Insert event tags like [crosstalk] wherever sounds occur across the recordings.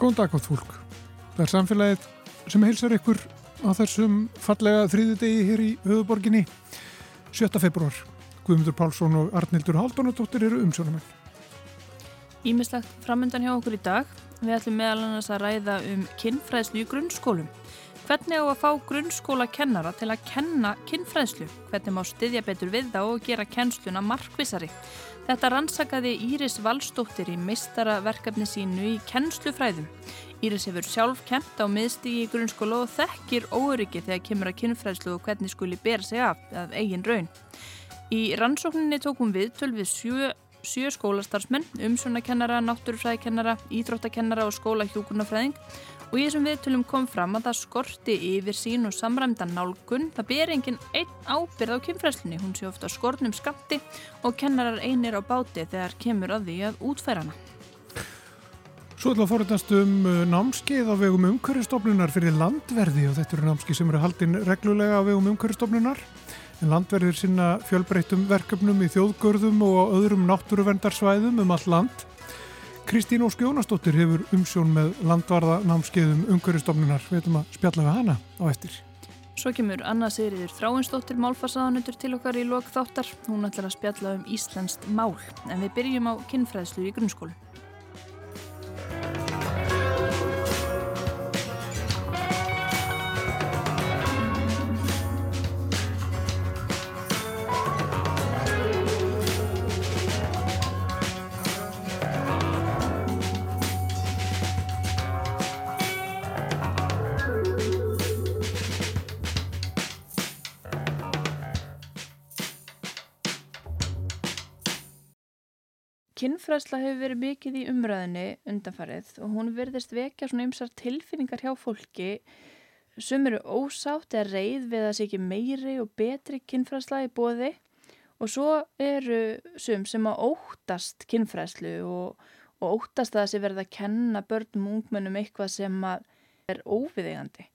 Góðan dag átt fólk. Það er samfélagið sem heilsar ykkur á þessum fallega þrýðudegi hér í höfuborginni 7. februar. Guðmundur Pálsson og Arnildur Haldunadóttir eru umsjónumenn. Ímislegt framöndan hjá okkur í dag. Við ætlum meðal annars að ræða um kinnfræðslu í grunnskólum. Hvernig á að fá grunnskóla kennara til að kenna kinnfræðslu? Hvernig má styðja betur við það og gera kennsluna markvisari? Þetta rannsakaði Íris Valstóttir í meistaraverkefni sínu í kennslufræðum. Íris hefur sjálf kempt á miðstígi í grunnskóla og þekkir óryggi þegar kemur að kinnfræðslu og hvernig skuli bera sig af, af eigin raun. Í rannsókninni tókum við töl við sjö, sjö skólastarfsmenn, umsvonakennara, náttúrufræðikennara, íþróttakennara og skólahjókunafræðing og í þessum viðtölum kom fram að það skorti yfir sín og samræmdan nálgun. Það ber enginn einn ábyrð á kynfræslunni, hún sé ofta skornum skapti og kennarar einir á báti þegar kemur að því að útfæra hana. Svo ætla að forðast um uh, námskeið á vegum umhverfstofnunar fyrir landverði og þetta eru námskeið sem eru haldinn reglulega á vegum umhverfstofnunar. En landverðir sinna fjölbreytum verkefnum í þjóðgörðum og öðrum náttúruvendarsvæðum um all land. Kristín Ósk Jónasdóttir hefur umsjón með landvarða námskeiðum umhverfstofnunar. Við ætlum að spjalla við hana á eftir. Svo kemur Anna Sigriður Þráinsdóttir málfarsaðanundur til okkar í lok þáttar. Hún ætlar að spjalla um Íslandst mál en við byrjum á kinnfræðslu í grunnskólu. Kinnfræðsla hefur verið mikið í umræðinni undanfarið og hún verðist vekja svona ymsar tilfinningar hjá fólki sem eru ósátt eða reyð við að sé ekki meiri og betri kinnfræðsla í bóði og svo eru sum sem að óttast kinnfræðslu og, og óttast að það sé verið að kenna börnum og ungmennum eitthvað sem er óviðegandi.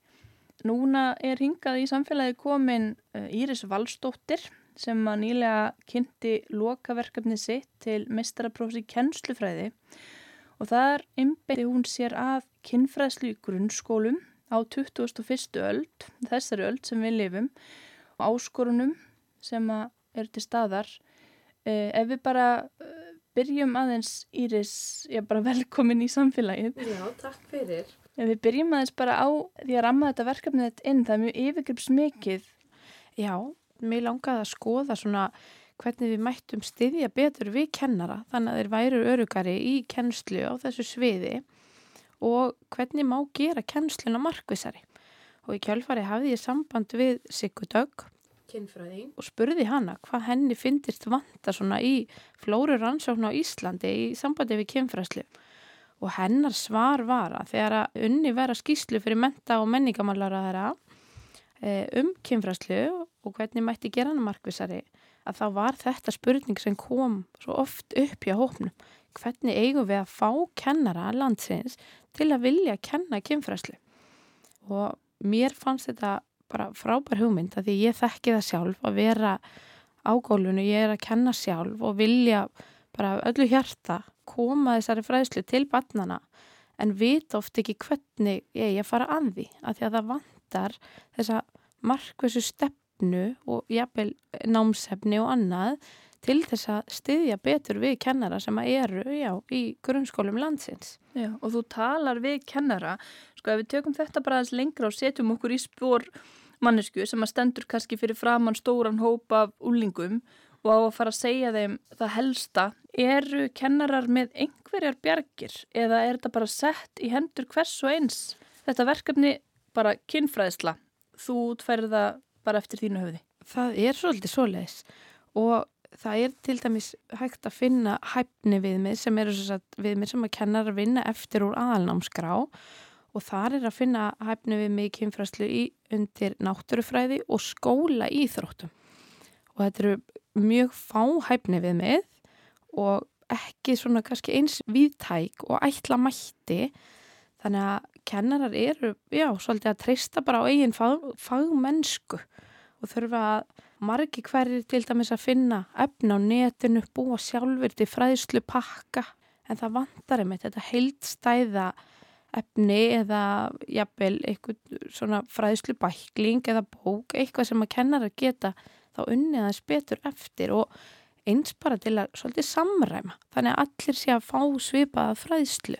Núna er hingað í samfélagi komin eh, Íris Valstóttir sem að nýlega kynnti lokaverkefni sitt til mestaraprófs í kennslufræði og þar einbeiti hún sér að kinnfræðslu í grunnskólum á 2001. öld, þessari öld sem við lifum og áskorunum sem eru til staðar. Eh, ef við bara eh, byrjum aðeins Íris, ég er bara [laughs] velkomin í samfélagið. Já, takk fyrir. Ef við byrjum aðeins bara á því að ramma þetta verkefnið þetta inn, það er mjög yfirgripsmikið. Já, mér langaði að skoða svona hvernig við mættum styðja betur við kennara þannig að þeir væru örugari í kennslu á þessu sviði og hvernig má gera kennsluna markvisari og í kjálfari hafði ég samband við Sigurd Dögg og spurði hana hvað henni finnist vanta svona í flóru rannsókn á Íslandi í sambandi við kynfræslu og hennar svar var að þegar að unni vera skýslu fyrir menta og menningamálar að þeirra Eh, um kynfræslu og hvernig mætti gera hana markvisari að þá var þetta spurning sem kom svo oft upp hjá hópnum. Hvernig eigum við að fá kennara landsins til að vilja kenna kynfræslu og mér fannst þetta bara frábær hugmynd að því ég þekki það sjálf að vera á gólfinu, ég er að kenna sjálf og vilja bara öllu hjarta koma þessari fræslu til barnana en vita oft ekki hvernig ég er að fara að því að því að það vant vantar þessa markvæsu stefnu og jafnvel námsefni og annað til þess að styðja betur við kennara sem eru já, í grunnskólum landsins. Já, og þú talar við kennara, sko ef við tökum þetta bara aðeins lengra og setjum okkur í spór mannesku sem að stendur kannski fyrir framann stóran hópa af úlingum og á að fara að segja þeim það helsta, eru kennarar með einhverjar bjargir eða er þetta bara sett í hendur hvers og eins? Þetta verkefni bara kinnfræðsla, þú það bara eftir þínu höfði? Það er svolítið svoleiðis. Og það er til dæmis hægt að finna hæfni viðmið sem eru viðmið sem að kennar að vinna eftir úr aðalnámsgrá og þar er að finna hæfni viðmið kinnfræðslu í undir náttúrufræði og skóla íþróttum. Og þetta eru mjög fá hæfni viðmið og ekki svona kannski eins viðtæk og ætla mætti. Þannig að kennarar eru, já, svolítið að treysta bara á eigin fag, fagmennsku og þurfa að margi hverjir til dæmis að finna efna á netinu, búa sjálfur til fræðslu pakka en það vantar einmitt þetta heildstæða efni eða jafnvel eitthvað svona fræðslu bækling eða bók, eitthvað sem að kennar að geta þá unnið aðeins betur eftir og eins bara til að svolítið samræma. Þannig að allir sé að fá svipaða fræðslu.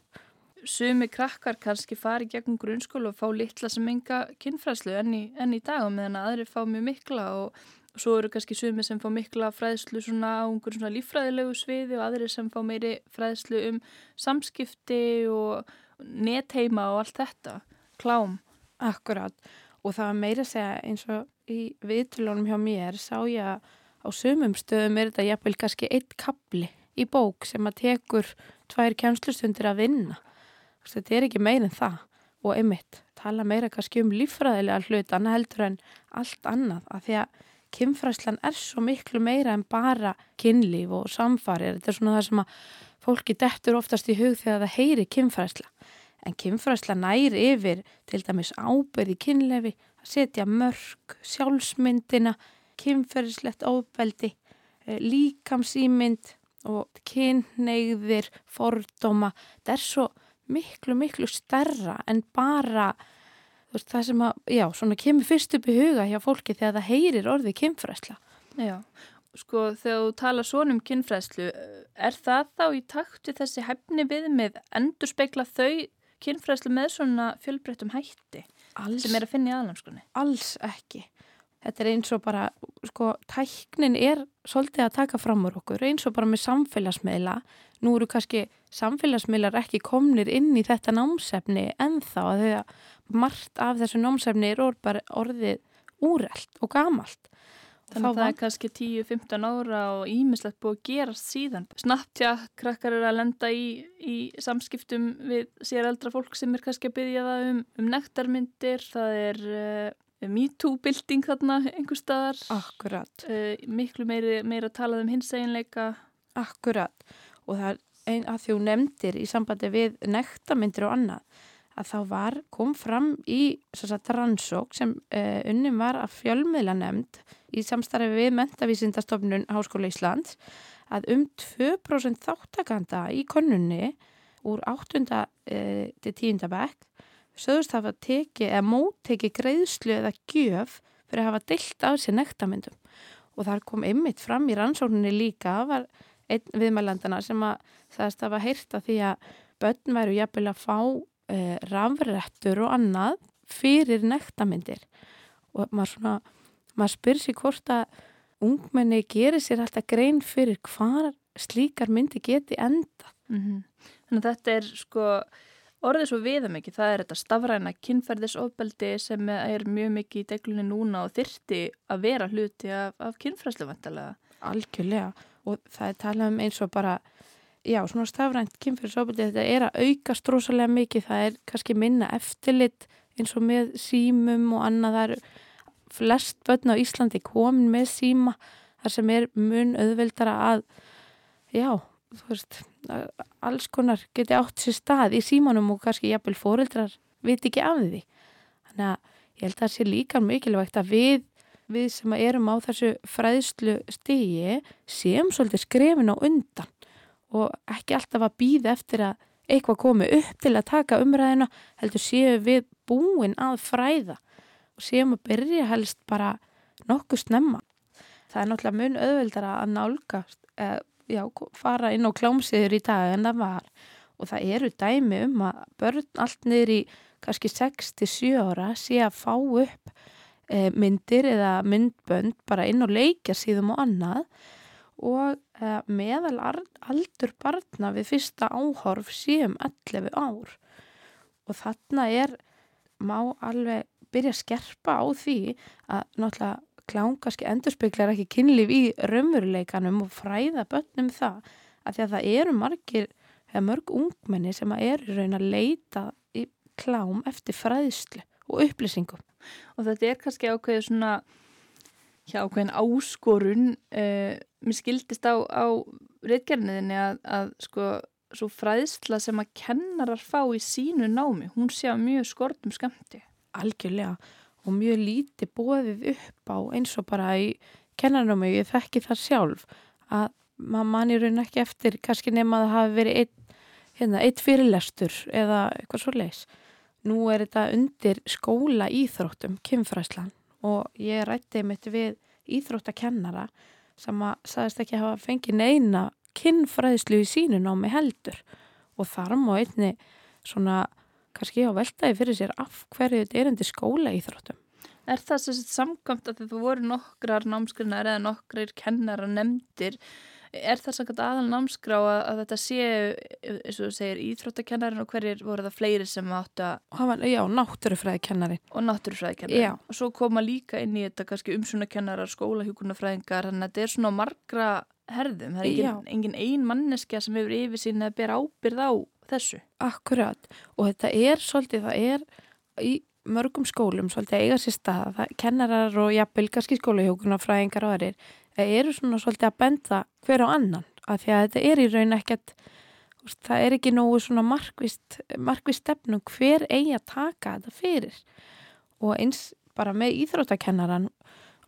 Sumi krakkar kannski fari gegn grunnskólu og fá litla sem enga kynfræðslu enn í, enn í dag og meðan aðri fá mjög mikla og svo eru kannski sumi sem fá mikla fræðslu svona á einhverjum svona lífræðilegu sviði og aðri sem fá meiri fræðslu um samskipti og netheima og allt þetta. Klám. Akkurát og það var meira að segja eins og í viðtulunum hjá mér sá ég að á sumum stöðum er þetta jafnvel kannski eitt kapli í bók sem að tekur tvær kjænslustundir að vinna. Þetta er ekki meira en það og einmitt tala meira kannski um lífræðilega hlut annað heldur en allt annað að því að kynfræslan er svo miklu meira en bara kynlíf og samfarið. Þetta er svona það sem að fólki dettur oftast í hug þegar það heyri kynfræsla. En kynfræsla næri yfir til dæmis ábyrði kynlefi, að setja mörg, sjálfsmyndina, kynferðislegt ofbeldi, eh, líkamsýmynd og kynneigðir, fordóma. Það er svo miklu, miklu stærra en bara veist, það sem að, já, svona kemur fyrst upp í huga hjá fólki þegar það heyrir orðið kynfræsla. Já, sko þegar þú tala svona um kynfræslu, er það þá í takti þessi hefni viðmið endur speikla þau kynfræslu með svona fjölbreyttum hætti Alls, sem er að finna í aðlandskunni? alls ekki. Þetta er eins og bara, sko, tæknin er svolítið að taka fram úr okkur, eins og bara með samfélagsmiðla. Nú eru kannski samfélagsmiðlar ekki komnir inn í þetta námsefni en þá að þau að margt af þessu námsefni er orðið úrelt og gamalt. Þannig að það er kannski 10-15 ára og ímislegt búið að gerast síðan. Snabbt, krakkar eru að lenda í, í samskiptum við sér eldra fólk sem er kannski að byggja það um, um nektarmyndir. Það er uh, MeToo-bilding þarna einhver staðar. Akkurat. Uh, miklu meiri, meira að tala um hinseginleika. Akkurat. Og það er ein að þjó nefndir í sambandi við nektarmyndir og annað að þá var, kom fram í sagt, rannsók sem uh, unnum var að fjölmiðla nefnd í samstarfi við mentavísindastofnun Háskóla Íslands að um 2% þáttakanda í konunni úr 8. Uh, til 10. bekk sögust hafa tekið eða móttekið greiðslu eða gjöf fyrir að hafa deilt af sér nektamyndum og þar kom einmitt fram í rannsókninni líka var einn viðmælandana sem að það hafa heyrta því að börn væru jafnvel að fá uh, rafrættur og annað fyrir nektamindir og maður svona, maður spyr sér hvort að ungmenni gerir sér alltaf grein fyrir hvað slíkar myndi geti enda. Mm -hmm. Þannig að þetta er sko orðið svo viðam ekki, það er þetta stafræna kynferðisofbeldi sem er mjög mikið í deglunni núna og þyrti að vera hluti af, af kynfræslu vantarlega. Algjörlega. Og það er talað um eins og bara já, svona stafrænt kynferðisofbeldi þetta er að aukast rosalega mikið. Það er kannski minna eftirlit eins og með símum og annað. Það er flest börn á Íslandi komin með síma þar sem er mun auðveldara að já, þú veist alls konar geti átt sér stað í símanum og kannski jafnvel fóreldrar viti ekki af því þannig að ég held að það sé líka mikilvægt að við við sem erum á þessu fræðslu stigi séum svolítið skrefin á undan og ekki alltaf að býða eftir að eitthvað komi upp til að taka umræðina heldur séu við búin að fræða og séum að byrja helst bara nokkuð snemma. Það er náttúrulega mun auðveldara að nálgast, eða, já, fara inn á klámsiður í dag en það var. Og það eru dæmi um að börn allt niður í kannski 6-7 ára sé að fá upp e, myndir eða myndbönd bara inn á leikjarsýðum og annað. Og uh, meðal aldur barna við fyrsta áhorf séum 11 ár. Og þarna er má alveg byrja að skerpa á því að náttúrulega klángaski endurspeglar ekki kynlíf í raunveruleikanum og fræða börnum það að því að það eru margir eða mörg ungmenni sem eru raun að leita í klám eftir fræðslu og upplýsingum og þetta er kannski ákveðið svona hjá ákveðin áskorun uh, mér skildist á, á reitgerniðinni að, að sko svo fræðsla sem að kennarar fá í sínu námi, hún sé að mjög skortum skamti. Algjörlega og mjög lítið bóðið upp á eins og bara í kennarnámi ég þekki það sjálf að maður manni raun ekki eftir kannski nema að það hafi verið einn hérna, eitt fyrirlestur eða eitthvað svo leis. Nú er þetta undir skóla íþróttum, kynfræslan og ég rætti mitt við íþróttakennara sem að sagðist ekki hafa fengið neina kynfræðslu í sínu námi heldur og þar má einni svona kannski á veltaði fyrir sér af hverju þetta er undir skóla íþróttum. Er það svo samkvæmt að þú voru nokkrar námskrinar eða nokkrar kennara nefndir er það samkvæmt aðal námskrá að, að þetta sé, eins og þú segir, íþróttakennarin og hverjir voru það fleiri sem áttu að... Já, náttúrufræðikennarin. Og náttúrufræðikennarin. Já. Og svo koma líka inn í þetta kannski umsunakennarar, skólahjókunarfræðingar, þannig að þetta er svona margra herðum. Það er engin, engin ein manneskja sem hefur yfir sín að bera ábyrð á þessu. Akkurat. Og þetta er svolítið, það er í mörgum skólum svolítið eiga sér stað. Það kennarar og jafnvel kannski skólahjókunarfræðingar og aðrir eru svona svolítið að benda hver á annan að því að þetta er í raun ekkert það er ekki nógu svona markvist markvist stefnum hver eigi að taka þetta fyrir og eins bara með íþróttakennaran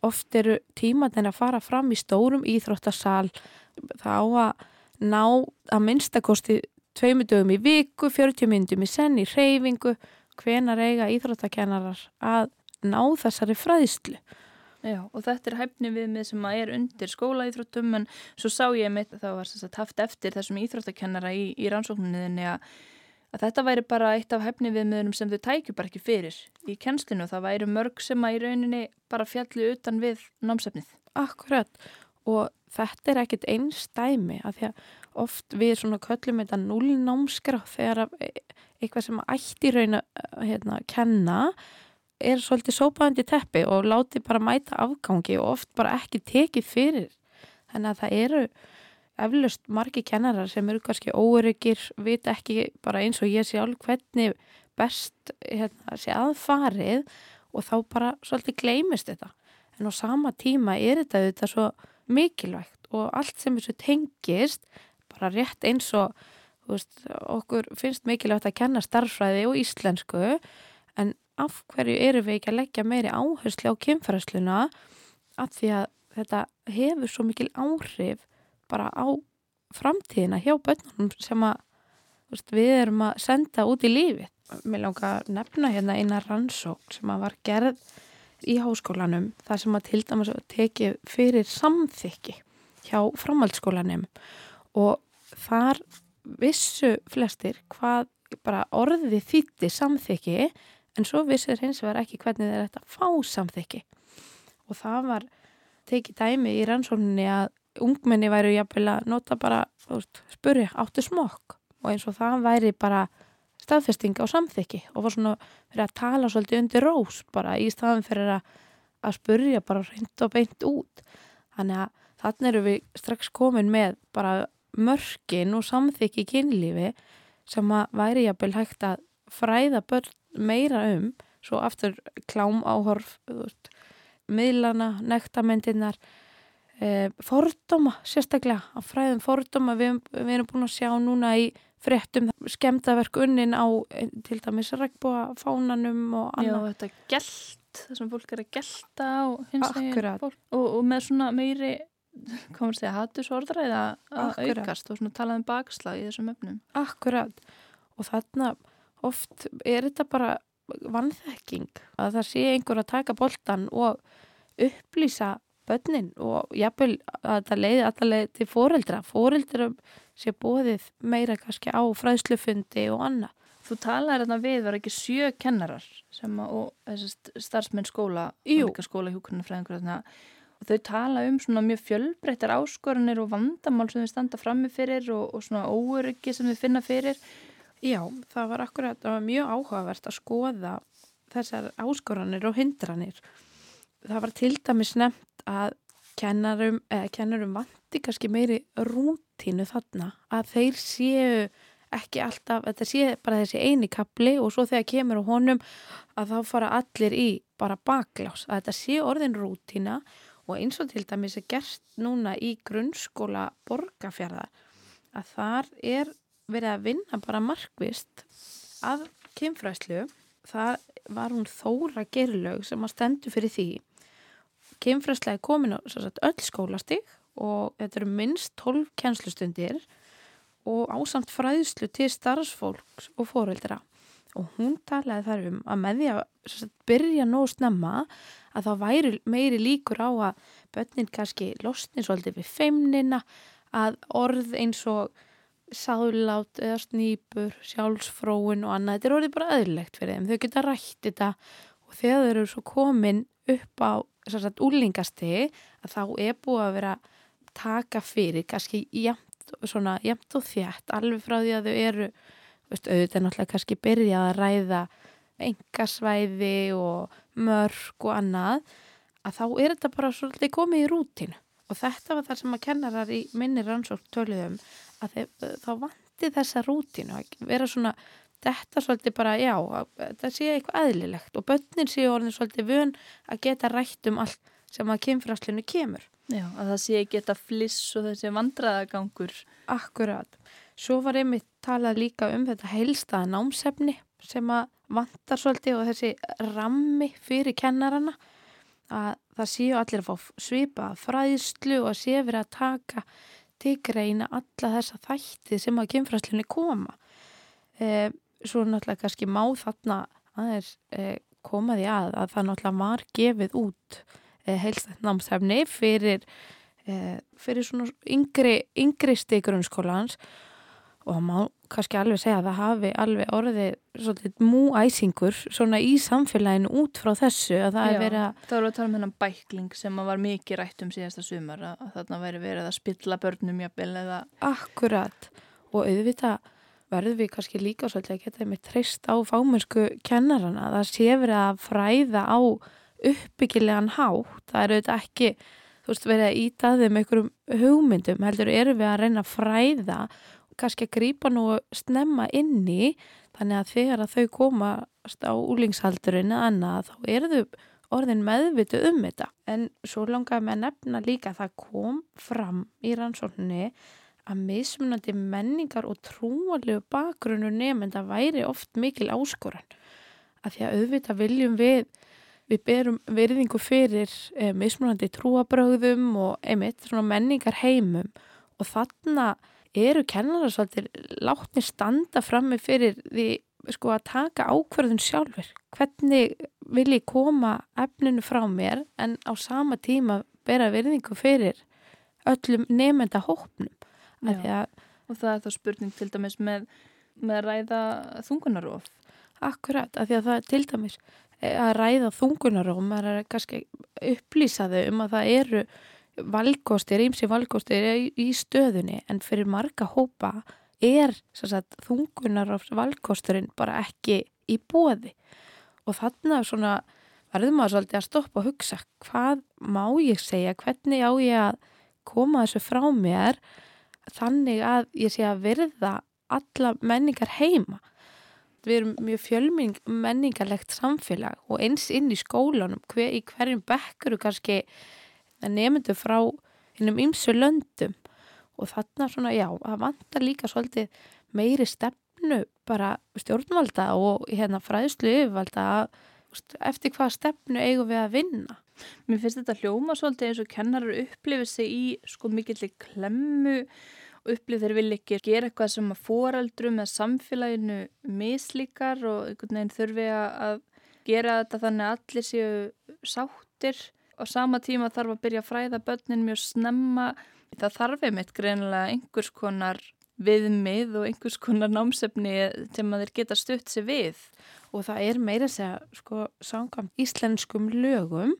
oft eru tímatinn að fara fram í stórum íþróttasal það á að ná að minnstakosti tveimundögum í viku, 40 myndum í senn í reyfingu, hvenar eiga íþróttakennarar að ná þessari fræðslu? Já, og þetta er hæfni við mig sem er undir skólaíþróttum en svo sá ég mitt að það var sagt, haft eftir þessum íþróttakennara í, í rannsókninni að, að þetta væri bara eitt af hæfni við miðunum sem þau tækju bara ekki fyrir í kennslinu og það væri mörg sem að í rauninni bara fjallu utan við námsefnið. Akkurat. Og þetta er ekkit einstæmi að því að oft við svona köllum þetta nullnámskra þegar e, eitthvað sem ætti raun að hérna, kenna er svolítið sópaðandi teppi og láti bara mæta afgangi og oft bara ekki tekið fyrir. Þannig að það eru eflust margi kennarar sem eru kannski óryggir, vita ekki bara eins og ég sjálf hvernig best hérna, sé aðfarið og þá bara svolítið gleimist þetta. En á sama tíma er þetta þetta svo mikilvægt og allt sem þessu tengist bara rétt eins og veist, okkur finnst mikilvægt að kenna starfræði og íslensku en af hverju eru við ekki að leggja meiri áherslu á kynferðsluna af því að þetta hefur svo mikil áhrif bara á framtíðina hjá börnunum sem að veist, við erum að senda út í lífi. Mér langar að nefna hérna eina rannsók sem að var gerð í háskólanum þar sem að til dæmis tekið fyrir samþykki hjá framhaldsskólanum og þar vissu flestir hvað bara orðið þýtti samþykki en svo vissir hins vegar ekki hvernig þeir ætta að fá samþykki. Og það var tekið dæmi í rannsókninni að ungmenni væru jafnvel að nota bara veist, spurja áttu smokk? Og eins og það væri bara staðfesting á samþykki og var svona fyrir að tala svolítið undir rós bara í staðan fyrir að, að spurja bara reynd og beint út. Þannig að þannig eru við strax komin með bara mörkin og samþykki kynlífi sem að væri jafnvel hægt að fræða börn meira um svo aftur klám áhorf veist, miðlana, nektamendinnar e, fordóma sérstaklega að fræðum fordóma. Við, við erum búin að sjá núna í fréttum skemdaverk unnin á e, til dæmis regnbúa fánanum og annað. Já þetta gælt það sem fólk er að gælta og, og, og með svona meiri komur því að hatu sorðra eða að aukast? Og svona talað um bakslag í þessum öfnum. Akkurat og þarna oft er þetta bara vannþekking að það sé einhver að taka boltan og upplýsa börnin og jafnvel að það leiði allavega til fóreldra fóreldra sé bóðið meira kannski á fræðslufundi og annað. Þú talaði þarna við, var ekki sjö kennarar sem að, og starfsmenn skóla, skóla hjókunarfræðingur og þau tala um svona mjög fjölbreyttar áskorunir og vandamál sem þau standa frammi fyrir og, og svona óöryggi sem þau finna fyrir Já, það var akkurat, það var mjög áhugavert að skoða þessar áskoranir og hindranir. Það var til dæmis nefnt að kennarum, eða kennarum vanti kannski meiri rútínu þarna að þeir séu ekki alltaf, þetta sé bara þessi eini kapli og svo þegar kemur á honum að þá fara allir í bara baklás, að þetta sé orðin rútína og eins og til dæmis er gert núna í grunnskóla borgarfjörðar að þar er verið að vinna bara markvist að kynfræslu það var hún Þóra Gerlaug sem að stendu fyrir því. Kynfræsla er komin á sagt, öll skólastig og þetta eru minnst 12 kennslustundir og ásamt fræðslu til starfsfólks og fóreldra og hún talaði þar um að með því að sagt, byrja nóg snemma að þá væri meiri líkur á að börnin kannski losni svolítið við feimnina að orð eins og sáðlát eða snýpur, sjálfsfróin og annað, þetta er orðið bara öðlegt fyrir þeim, þau geta rætt þetta og þegar þau eru svo komin upp á sagt, úlingasti að þá er búið að vera taka fyrir, kannski jæmt, jæmt og þjætt, alveg frá því að þau eru veist, auðvitað náttúrulega kannski byrjað að ræða engasvæði og mörg og annað að þá er þetta bara svolítið komið í rútinu og þetta var það sem að kennarar í minni rannsók töluðum að þeir, þá vandi þessa rútinu að vera svona þetta svolítið bara, já, það sé eitthvað aðlilegt og börnin sé orðin svolítið vön að geta rætt um allt sem að kynfræslinu kemur. Já, að það sé geta fliss og þessi vandraðagangur. Akkurat. Svo var einmitt talað líka um þetta heilstaða námsefni sem að vantar svolítið og þessi rammi fyrir kennarana að það séu allir að fá svipa fræðslu og sé verið að taka til greina alla þessa þætti sem að kynfræslinni koma. E, svo náttúrulega kannski má þarna aðeins e, komaði að að það náttúrulega var gefið út heilstætt námsefni fyrir, e, fyrir svona yngri, yngri stigrunskólans og það má kannski alveg segja að það hafi alveg orðið svolítið múæsingur svona í samfélaginu út frá þessu að það Já, er verið að Það voru að tala um hennan bækling sem var mikið rætt um síðasta sumar að, þarna væri verið að spilla börnum jafnvel eða akkurat. Og auðvitað verður við kannski líka svolítið að geta með treyst á fámennsku kennarana. Það sé verið að fræða á uppbyggilegan hátt það er auðvitað ekki þú veist verið að íta þeim einhverjum hugmyndum heldur eru við að reyna að fræða kannski að grýpa nú snemma inni þannig að þegar að þau komast á úlingshaldurinn eða annað þá eru þau orðin meðvitu um þetta. En svo langaði með að nefna líka að það kom fram í rannsókninni að mismunandi menningar og trúalegu bakgrunnu nefnda væri oft mikil áskoran að því að auðvitað viljum við við berum virðingu fyrir eh, mismunandi trúabröðum og einmitt svona menningar heimum og þarna eru kennarar svolítið látni standa frammi fyrir því sko að taka ákverðun sjálfur hvernig vil ég koma efninu frá mér en á sama tíma bera virðingu fyrir öllum nefnda hópnum og það er þá spurning til dæmis með, með ræða þungunarof Akkurat, af því að það er til dæmis að ræða þungunarof maður er kannski upplýsaðu um að það eru valgkostir, ímsi valgkostir í stöðunni en fyrir marga hópa er sagt, þungunar af valgkosturinn bara ekki í bóði og þannig að verður maður svolítið að stoppa og hugsa hvað má ég segja, hvernig á ég að koma þessu frá mér þannig að ég sé að verða alla menningar heima við erum mjög fjölming menningarlegt samfélag og eins inn í skólanum hver, í hverjum bekkuru kannski nefndu frá hinnum ymsu löndum og þarna svona já, það vantar líka svolítið meiri stefnu bara stjórnvalda og hérna fræðslu yfirvalda eftir hvað stefnu eigum við að vinna. Mér finnst þetta hljóma svolítið eins og kennarar upplifið sig í sko mikillir klemmu og upplifið þeir vilja ekki gera eitthvað sem að foreldrum eða samfélaginu mislíkar og einhvern veginn þurfi að gera þetta þannig að allir séu sáttir á sama tíma þarf að byrja að fræða börnin mjög snemma. Það þarf einmitt greinilega einhvers konar viðmið og einhvers konar námsefni sem að þeir geta stutt sér við. Og það er meira að segja, sko, sangam íslenskum lögum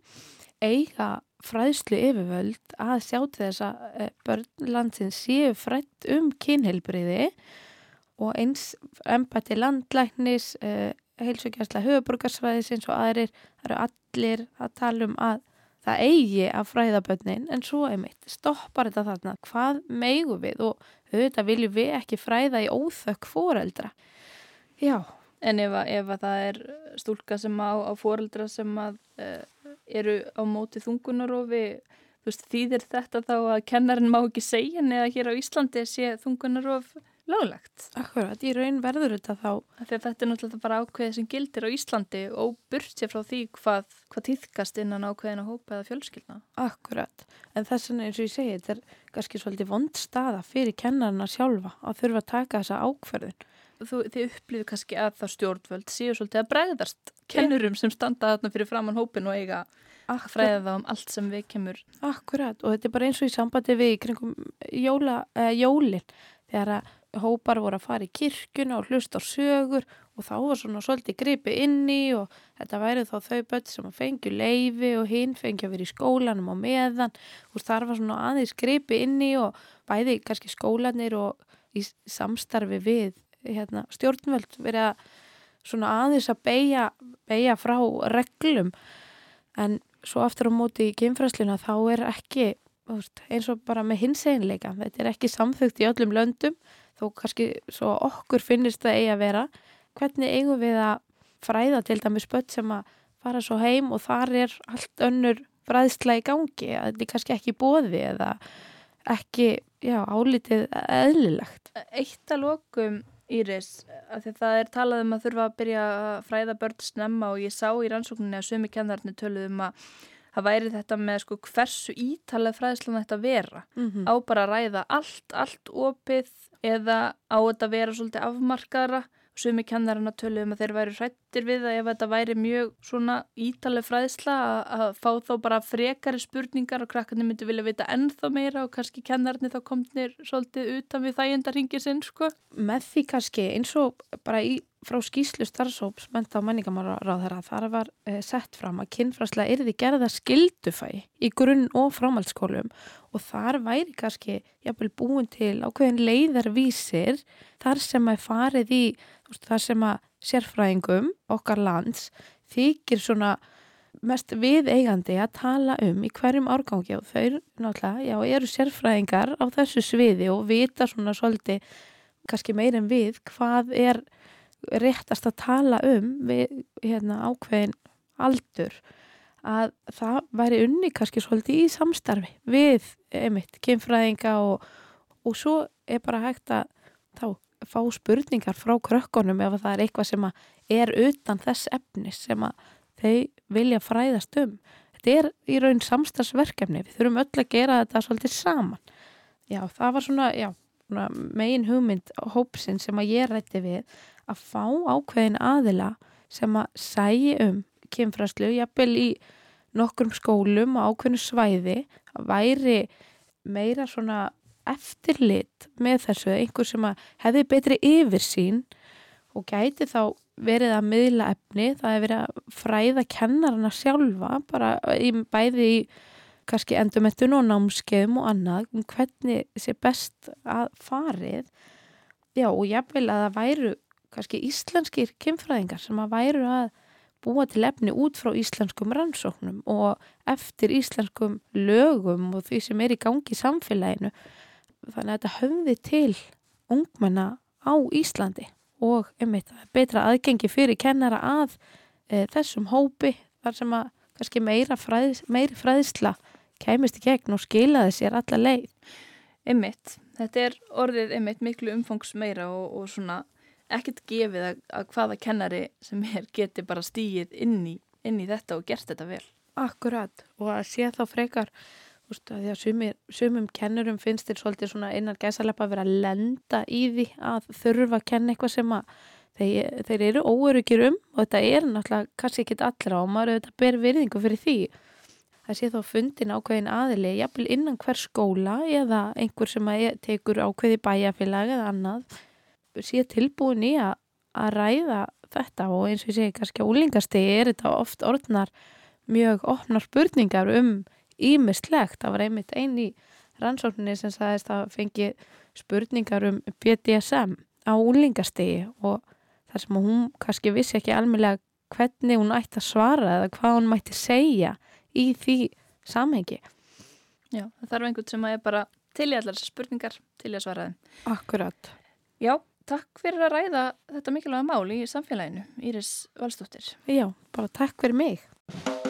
eiga fræðslu yfirvöld að sjá til þess að eh, börnlandsins séu frætt um kynheilbriði og eins embati landlæknis, eh, heilsugjastla höfuborgarsvæðisins og aðrir, það eru allir að tala um að það eigi að fræða börnin. En svo einmitt stoppar þetta þarna. Hvað meigu við? Og auðvitað viljum við ekki fræða í óþökk fóreldra já En ef, ef að það er stúlka sem á, á fóreldra sem að uh, eru á móti þungunarofi þýðir þetta þá að kennarinn má ekki segja neða hér á Íslandi sé þungunarof löglegt. Akkurat, í raun verður þetta þá Þegar þetta er náttúrulega bara ákveðið sem gildir á Íslandi og burt sér frá því hvað, hvað týðkast innan ákveðina hópa eða fjölskyldna. akkurat. En þess vegna eins og ég segi, þetta er kannski svolítið vond staða fyrir kennarna sjálfa að þurfa að taka þessa ákverðin. Þú, þið upplýðu kannski að það stjórnvöld séu svolítið að bregðast kennurum sem standa þarna fyrir framann hópin og eiga að fræða um allt sem við kemur. Akkurat, og þetta er bara eins og í sambandi við í kringum jóla, eh, jólin. Þegar að hópar voru að fara í kirkuna og hlusta á sögur og þá var svona svolítið gripi inni og þetta væri þá þau börn sem að fengju leifi og hinn fengju að vera í skólanum á meðan. Og þar var svona aðeins gripi inni og bæði kannski skólanir og í samstarfi við hérna, stjórnvöld verið að svona aðeins að beigja, beigja frá reglum. En svo aftur á móti í kynfræsluna þá er ekki eins og bara með hins einleika þetta er ekki samþugt í öllum löndum þó kannski svo okkur finnist það eigi að vera. Hvernig eigum við að fræða til dæmis börn sem að fara svo heim og þar er allt önnur fræðsla í gangi? Að þetta er kannski ekki bóði eða ekki, já, álitið eðlilegt. Eitt að lokum Íris, af því það er talað um að þurfa að byrja að fræða börn snemma og ég sá í rannsókninni að sumi kennarnir töluð um að það væri þetta með sko hversu ítalega fræðslan þetta vera Mm -hmm. á bara að ræða allt, allt opið eða á þetta vera svolítið afmarkaðra sumi kennarinn að tölu um að þeir væri hrættir við að ef þetta væri mjög svona ítaleg fræðsla að, að fá þá bara frekari spurningar og krakkarnir myndi vilja vita ennþá meira og kannski kennarinn þá komnir svolítið utan við þægendarringir sinn sko. Með því kannski eins og bara í, frá skýslu starfsóps menta á menningamáraráð þeirra þar var eh, sett fram að kynfræslega er því gerða skildufæ í grunn og framhaldsskólum og þar væri kannski jafnvel búin til ákveðin leiðarvísir þar sem að farið í veist, þar sem að sérfræðingum okkar lands þykir svona mest viðeigandi að tala um í hverjum árgangi og þau náttúrulega, já, eru sérfræðingar á þessu sviði og vita svona svolítið kannski meir en við hvað er réttast að tala um við hérna ákveðin aldur að það væri unni kannski svolítið í samstarfi við einmitt kynfræðinga og, og svo er bara hægt að þá fá spurningar frá krökkunum ef það er eitthvað sem er utan þess efnis sem að þau vilja fræðast um. Þetta er í raun samstagsverkefni, við þurfum öll að gera þetta svolítið saman. Já, það var svona, já, svona megin hugmynd hópsinn sem að ég rætti við að fá ákveðin aðila sem að sægi um kynfræslu, jafnvel í nokkrum skólum á ákveðinu svæði að væri meira svona eftirlit með þessu, einhver sem að hefði betri yfirsýn og gæti þá verið að miðla efni, það hefur verið að fræða kennarana sjálfa, bara í, bæði í kannski endumettun og námskeiðum og annað, um hvernig sé best að farið. Já, og jafnvel að það væru kannski íslenskir kynfræðingar sem að væru að búa til efni út frá íslenskum rannsóknum og eftir íslenskum lögum og því sem er í gangi í samfélaginu. Þannig að þetta höfði til ungmenna á Íslandi og einmitt betra aðgengi fyrir kennara að e, þessum hópi þar sem að kannski meira fræðs, meiri fræðsla kæmist í gegn og skilaði sér alla leið. Einmitt, þetta er orðið einmitt miklu umfangs meira og, og svona ekkert gefið að, að hvaða kennari sem er geti bara stíið inn í, inn í þetta og gert þetta vel. Akkurat og að sé þá frekar Ústu, því að sumir, sumum kennurum finnst þér svolítið svona einar gæsaleppa að vera að lenda í því að þurfa að kenna eitthvað sem að þeir, þeir eru óörugir um og þetta er náttúrulega kannski ekki allra og maður auðvitað ber virðingu fyrir því. Það sé þá fundin ákveðin aðili, jafnvel innan hver skóla eða einhver sem að tekur ákveði bæjafélag eða annað, sé tilbúin í að, að ræða þetta og eins og ég segi kannski á úlingastegi er þetta oft orðnar mjög opnar spurningar um ímislegt. Það var einmitt einn í rannsókninni sem sagðist að fengi spurningar um BDSM á úlingastegi og þar sem hún kannski vissi ekki almeinlega hvernig hún ætti að svara eða hvað hún mætti segja í því samhengi. Já, það þarf einhvern sem er bara til í allar þessar spurningar, til í að svara þeim. Akkurat. Já, takk fyrir að ræða þetta mikilvæga mál í samfélaginu, Íris Valstóttir. Já, bara takk fyrir mig.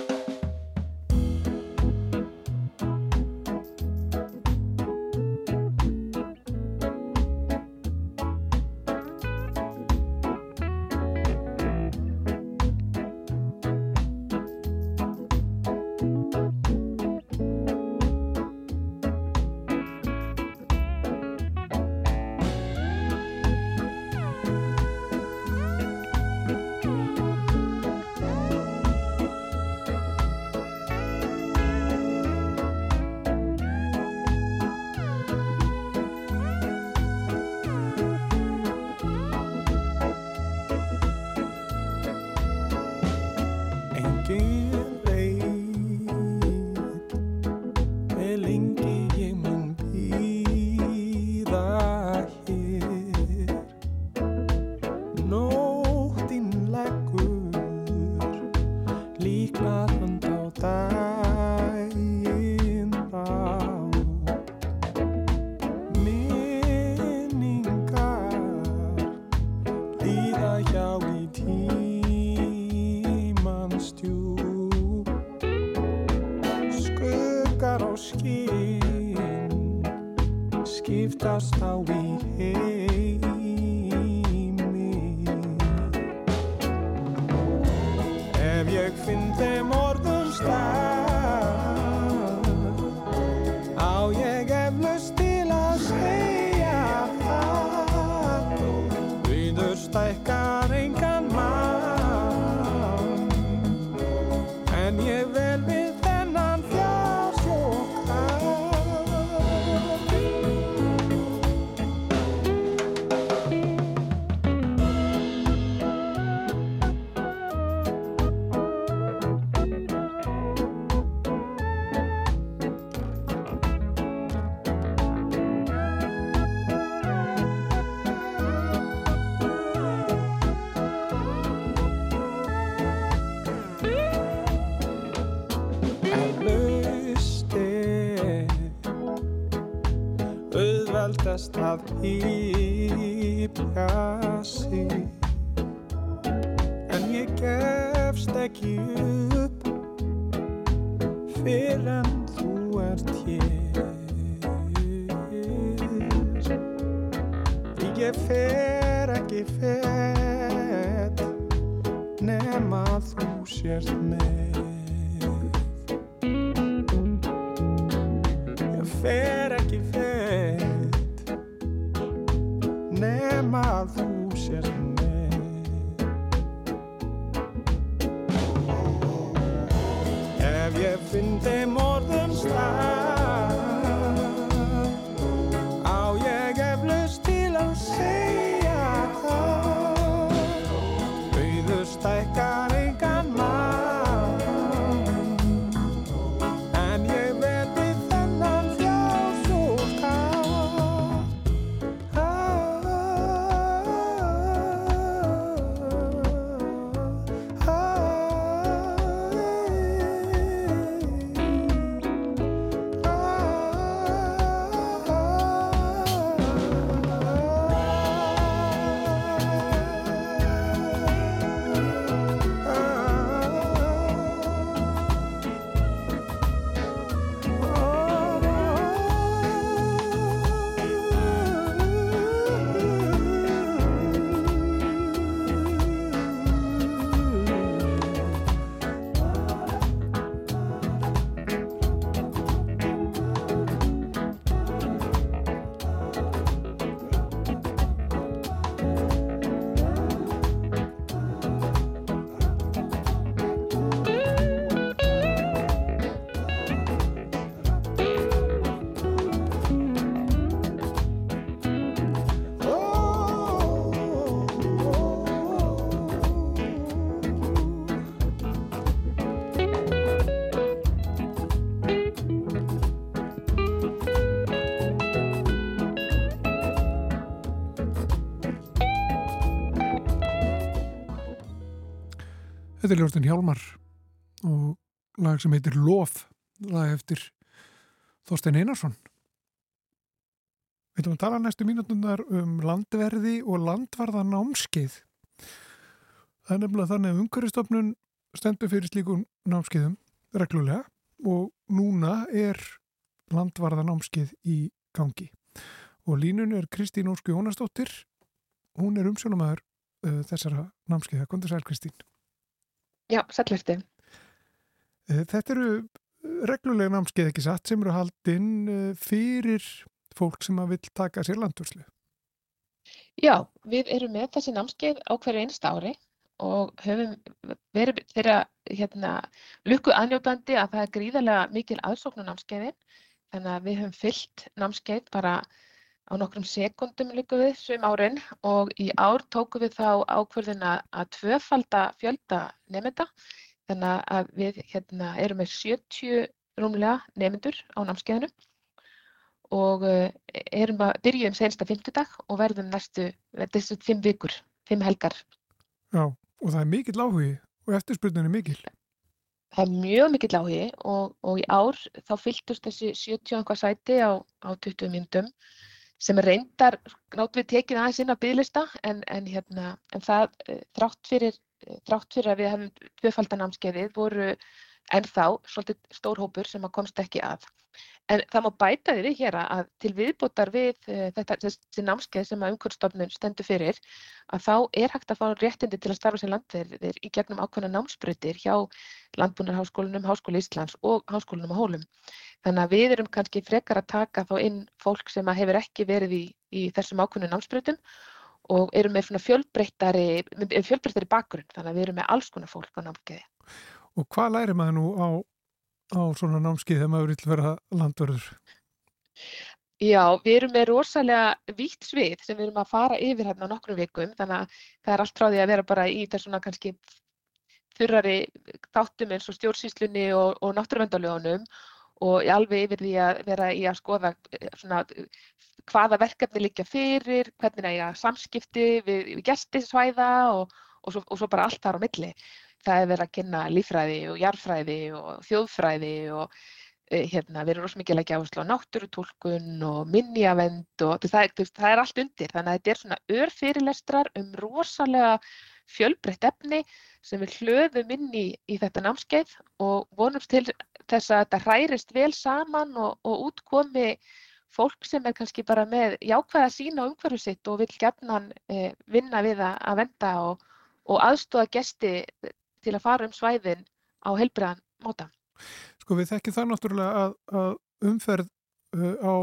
Ekki upp. Fyrir en þú ert hér. Ég fer ekki fett nema þú sért með Þetta er ljóðstinn Hjálmar og lag sem heitir Lof, lag eftir Þorstein Einarsson. Við ætlum að tala næstu mínútunar um landverði og landvarða námskeið. Það er nefnilega þannig að umhverfistofnun stendur fyrir slíkum námskeiðum reglulega og núna er landvarða námskeið í gangi. Og línun er Kristín Ósku Jónasdóttir, hún er umsjónumæður uh, þessara námskeiða. Kondur sæl Kristín. Já, sælverti. Eh, Þetta eru reglulega námskeið ekki satt sem eru haldinn eh, fyrir fólk sem að vil taka sér landvörslu. Já, við erum með þessi námskeið á hverju einsta ári og höfum verið þeirra hérna, lukku aðnjóðbandi að það er gríðarlega mikil aðsókn á námskeiðin. Þannig að við höfum fyllt námskeið bara á nokkrum sekundum líka við svum árin og í ár tókum við þá ákvörðina að tvöfalda fjölda nefnda. Þannig að við hérna, erum með 70 rúmlega nefnendur á námskeiðinu og uh, erum að byrjum sensta fymtudag og verðum næstu, þessu fimm vikur, fimm helgar. Já, og það er mikill áhugi og eftirspurnin er mikil. Það er mjög mikill áhugi og, og í ár þá fylltust þessi 70 einhvað sæti á, á 20 myndum sem reyndar nátt við tekið aðeins inn á bygglista en, en, hérna, en það eh, þrátt fyrir, þrátt fyrir að við hefum tvöfaldanámskeiðið voru ennþá svolítið stór hópur sem að komst ekki að. En það má bæta því við hér að til viðbótar við uh, þetta, þessi námskeið sem að umhverfstofnun stendur fyrir, að þá er hægt að fá réttindi til að starfa sem landverðir í gegnum ákveðna námsbreytir hjá Landbúnarháskólinum, Háskóli Íslands og Háskólinum á Hólum. Þannig að við erum kannski frekar að taka þá inn fólk sem hefur ekki verið í, í þessum ákveðnu námsbreytum og erum með fjölbreyttari bakgrunn, þannig að við erum með alls konar fólk á námskeiði. Og hvað læri maður nú á, á svona námskið þegar maður vil vera landverður? Já, við erum með rosalega vítt svið sem við erum að fara yfir hérna á nokkrum vikum þannig að það er allt frá því að vera bara í þessuna kannski þurrari þáttum eins og stjórnsýslunni og, og náttúruvendalögunum og alveg yfir því að vera í að skoða svona, hvaða verkefni liggja fyrir, hvernig er það samskipti við, við gestisvæða og, og, svo, og svo bara allt þar á milli það er verið að kynna lífræði og jarfræði og þjóðfræði og e, hérna, við erum rosalega mikið að leggja áherslu á náttúrutúlkun og minnjavend og það, það er allt undir. Þannig að þetta er svona örfyrirlestrar um rosalega fjölbreytt efni sem við hlöðum inn í, í þetta námskeið og vonumst til þess að þetta hærist vel saman og, og útkomi fólk sem er kannski bara með jákvæða sína og umhverfu sitt og vil gefnan eh, vinna við að venda og, og aðstóða gesti til að fara um svæðin á heilbriðan móta. Sko við þekkjum það náttúrulega að, að umferð uh, á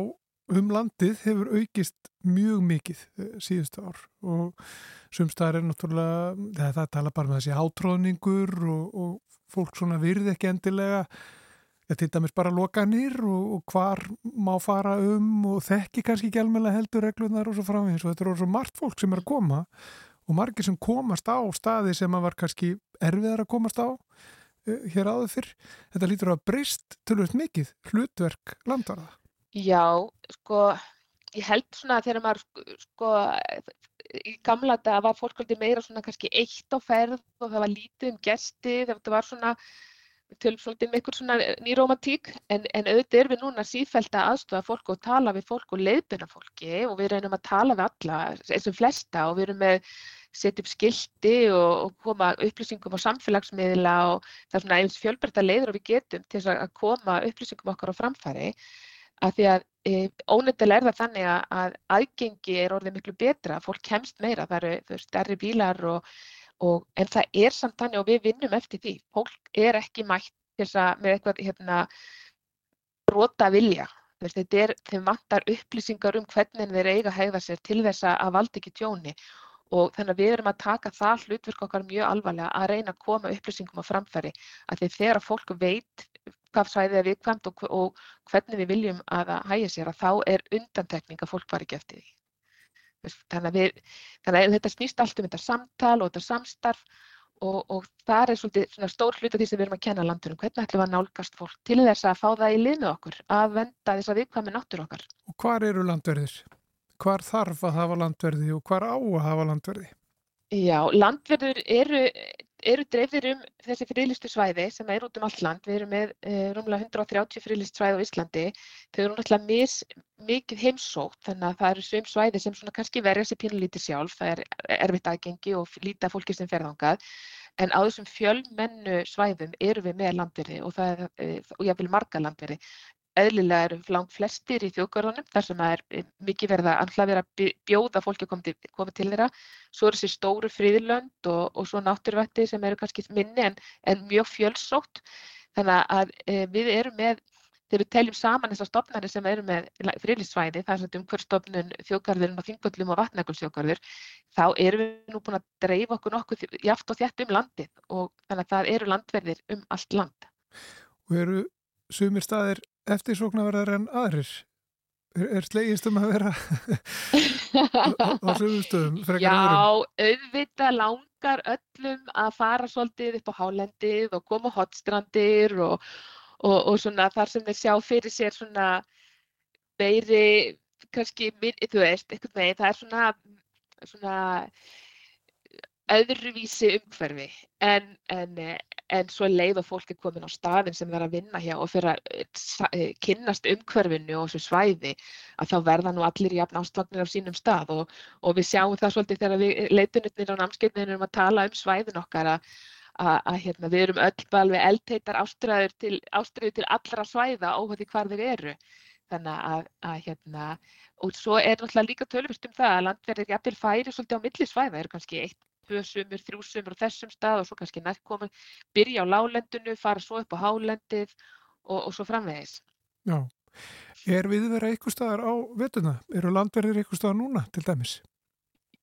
um landið hefur aukist mjög mikið uh, síðustu ár. Og sumstaðar er náttúrulega, það, tala bara með þessi átróðningur og, og fólk svona virði ekki endilega. Þetta til dæmis bara lokanir og, og hvar má fara um og þekki kannski ekki alveg heldur reglunar og svo framvegis. Og þetta er svo margt fólk sem er að koma og margir sem komast á staði sem að var kannski erfiðar að komast á uh, hér áður fyrr. Þetta lítur að breyst tölvöld mikið hlutverk landvarða. Já, sko, ég held svona að þegar maður, sko, í gamla þetta var fólk meira svona kannski eitt á ferð og það var lítið um gesti, þetta var svona við tölum svolítið með ykkur svona nýromantík en, en auðvitað er við núna sífælt að aðstofa fólk og tala við fólk og leiðbyrna fólki og við reynum að tala við alla eins og flesta og við erum með setja upp skildi og, og koma upplýsingum á samfélagsmiðla og það er svona eins fjölberta leiður og við getum til að koma upplýsingum okkar á framfæri að því að e, ónöndilega er það þannig að aðgengi er orðið miklu betra, fólk kemst meira, það eru stærri bílar og Og, en það er samt þannig og við vinnum eftir því. Fólk er ekki mætt að með eitthvað hérna, brota vilja. Er, þeim vantar upplýsingar um hvernig þeir eiga að hegða sér til þess að valda ekki tjóni. Og þannig að við erum að taka það hlutverk okkar mjög alvarlega að reyna að koma upplýsingum á framfæri. Að þegar fólk veit hvað svæðið er viðkvæmt og, og hvernig við viljum að það hægja sér að þá er undantekning að fólk var ekki eftir því. Þannig að, við, þannig að þetta snýst allt um þetta samtal og þetta samstarf og, og það er svolítið stór hlut af því sem við erum að kenna landunum. Hvernig ætlum við að nálgast fólk til þess að fá það í liðnu okkur, að venda þess að viðkvæmi náttur okkar. Og hvar eru landverðir? Hvar þarf að hafa landverði og hvar á að hafa landverði? Já, landverður eru eru dreifðir um þessi friðlistu svæði sem er út um allt land. Við erum með uh, rúmlega 130 friðlist svæði á Íslandi. Þau eru náttúrulega mis, mikið heimsótt þannig að það eru svim svæði sem kannski verður þessi pínulítið sjálf. Það er erfitt aðgengi og lítið fólki sem ferðangað. En á þessum fjölmennu svæðum eru við með landverði og, uh, og ég vil marga landverði eðlilega eru langt flestir í þjóðgörðunum þar sem það er mikið verða að vera að bjóða fólki að koma til, koma til þeirra. Svo er þessi stóru fríðilönd og, og svo náttúrvætti sem eru kannski minni en, en mjög fjölsótt. Þannig að e, við erum með, þegar við teljum saman þessar stofnarnir sem eru með fríðlýsvæði, það er svona umhverfstofnun, þjóðgarðurinn og þingvöldlum og vatnægulsþjóðgarður, þá erum við nú búin að dreifa okkur nokkuð jáft og þjætt um landið og þannig að það eru landverðir um allt land. Og eru sumir staðir eftirsóknarverðar en aðrir? Er, er slegist um að vera á sögumstöðum? [laughs] Já, auðvitað langar okkar öllum að fara svolítið upp á hálendið og koma hotstrandir og, og, og svona þar sem þeir sjá fyrir sér svona meiri, kannski, minn- þú veist, einhvern veginn, það er svona, svona öðruvísi umhverfi en, en, eh, en svo leið og fólk er komin á staðin sem er að vinna hjá og fyrir að eh, eh, kynnast umhverfinu og þessu svæði að þá verða nú allir jafn ástvagnir af sínum stað og, og við sjáum það svolítið þegar við leitunutnir á námskeiðinu erum að tala um svæðin okkar að, að, að hérna, við erum öll alveg eldheitar ástræður til, til allra svæða óhætti hvar þeir eru. Þannig að, að hérna og svo er náttúrulega líka tölvist um það að landverðir jafnvel færi svolítið á milli svæða eru kannski eitt, tvö sumur, þrjú sumur á þessum stað og svo kannski nært komin byrja á lálendinu, fara svo upp á hálendið og, og svo framvegis Já. Er viðvera eitthvað staðar á vetuna? Eru landverðir eitthvað staðar núna til dæmis?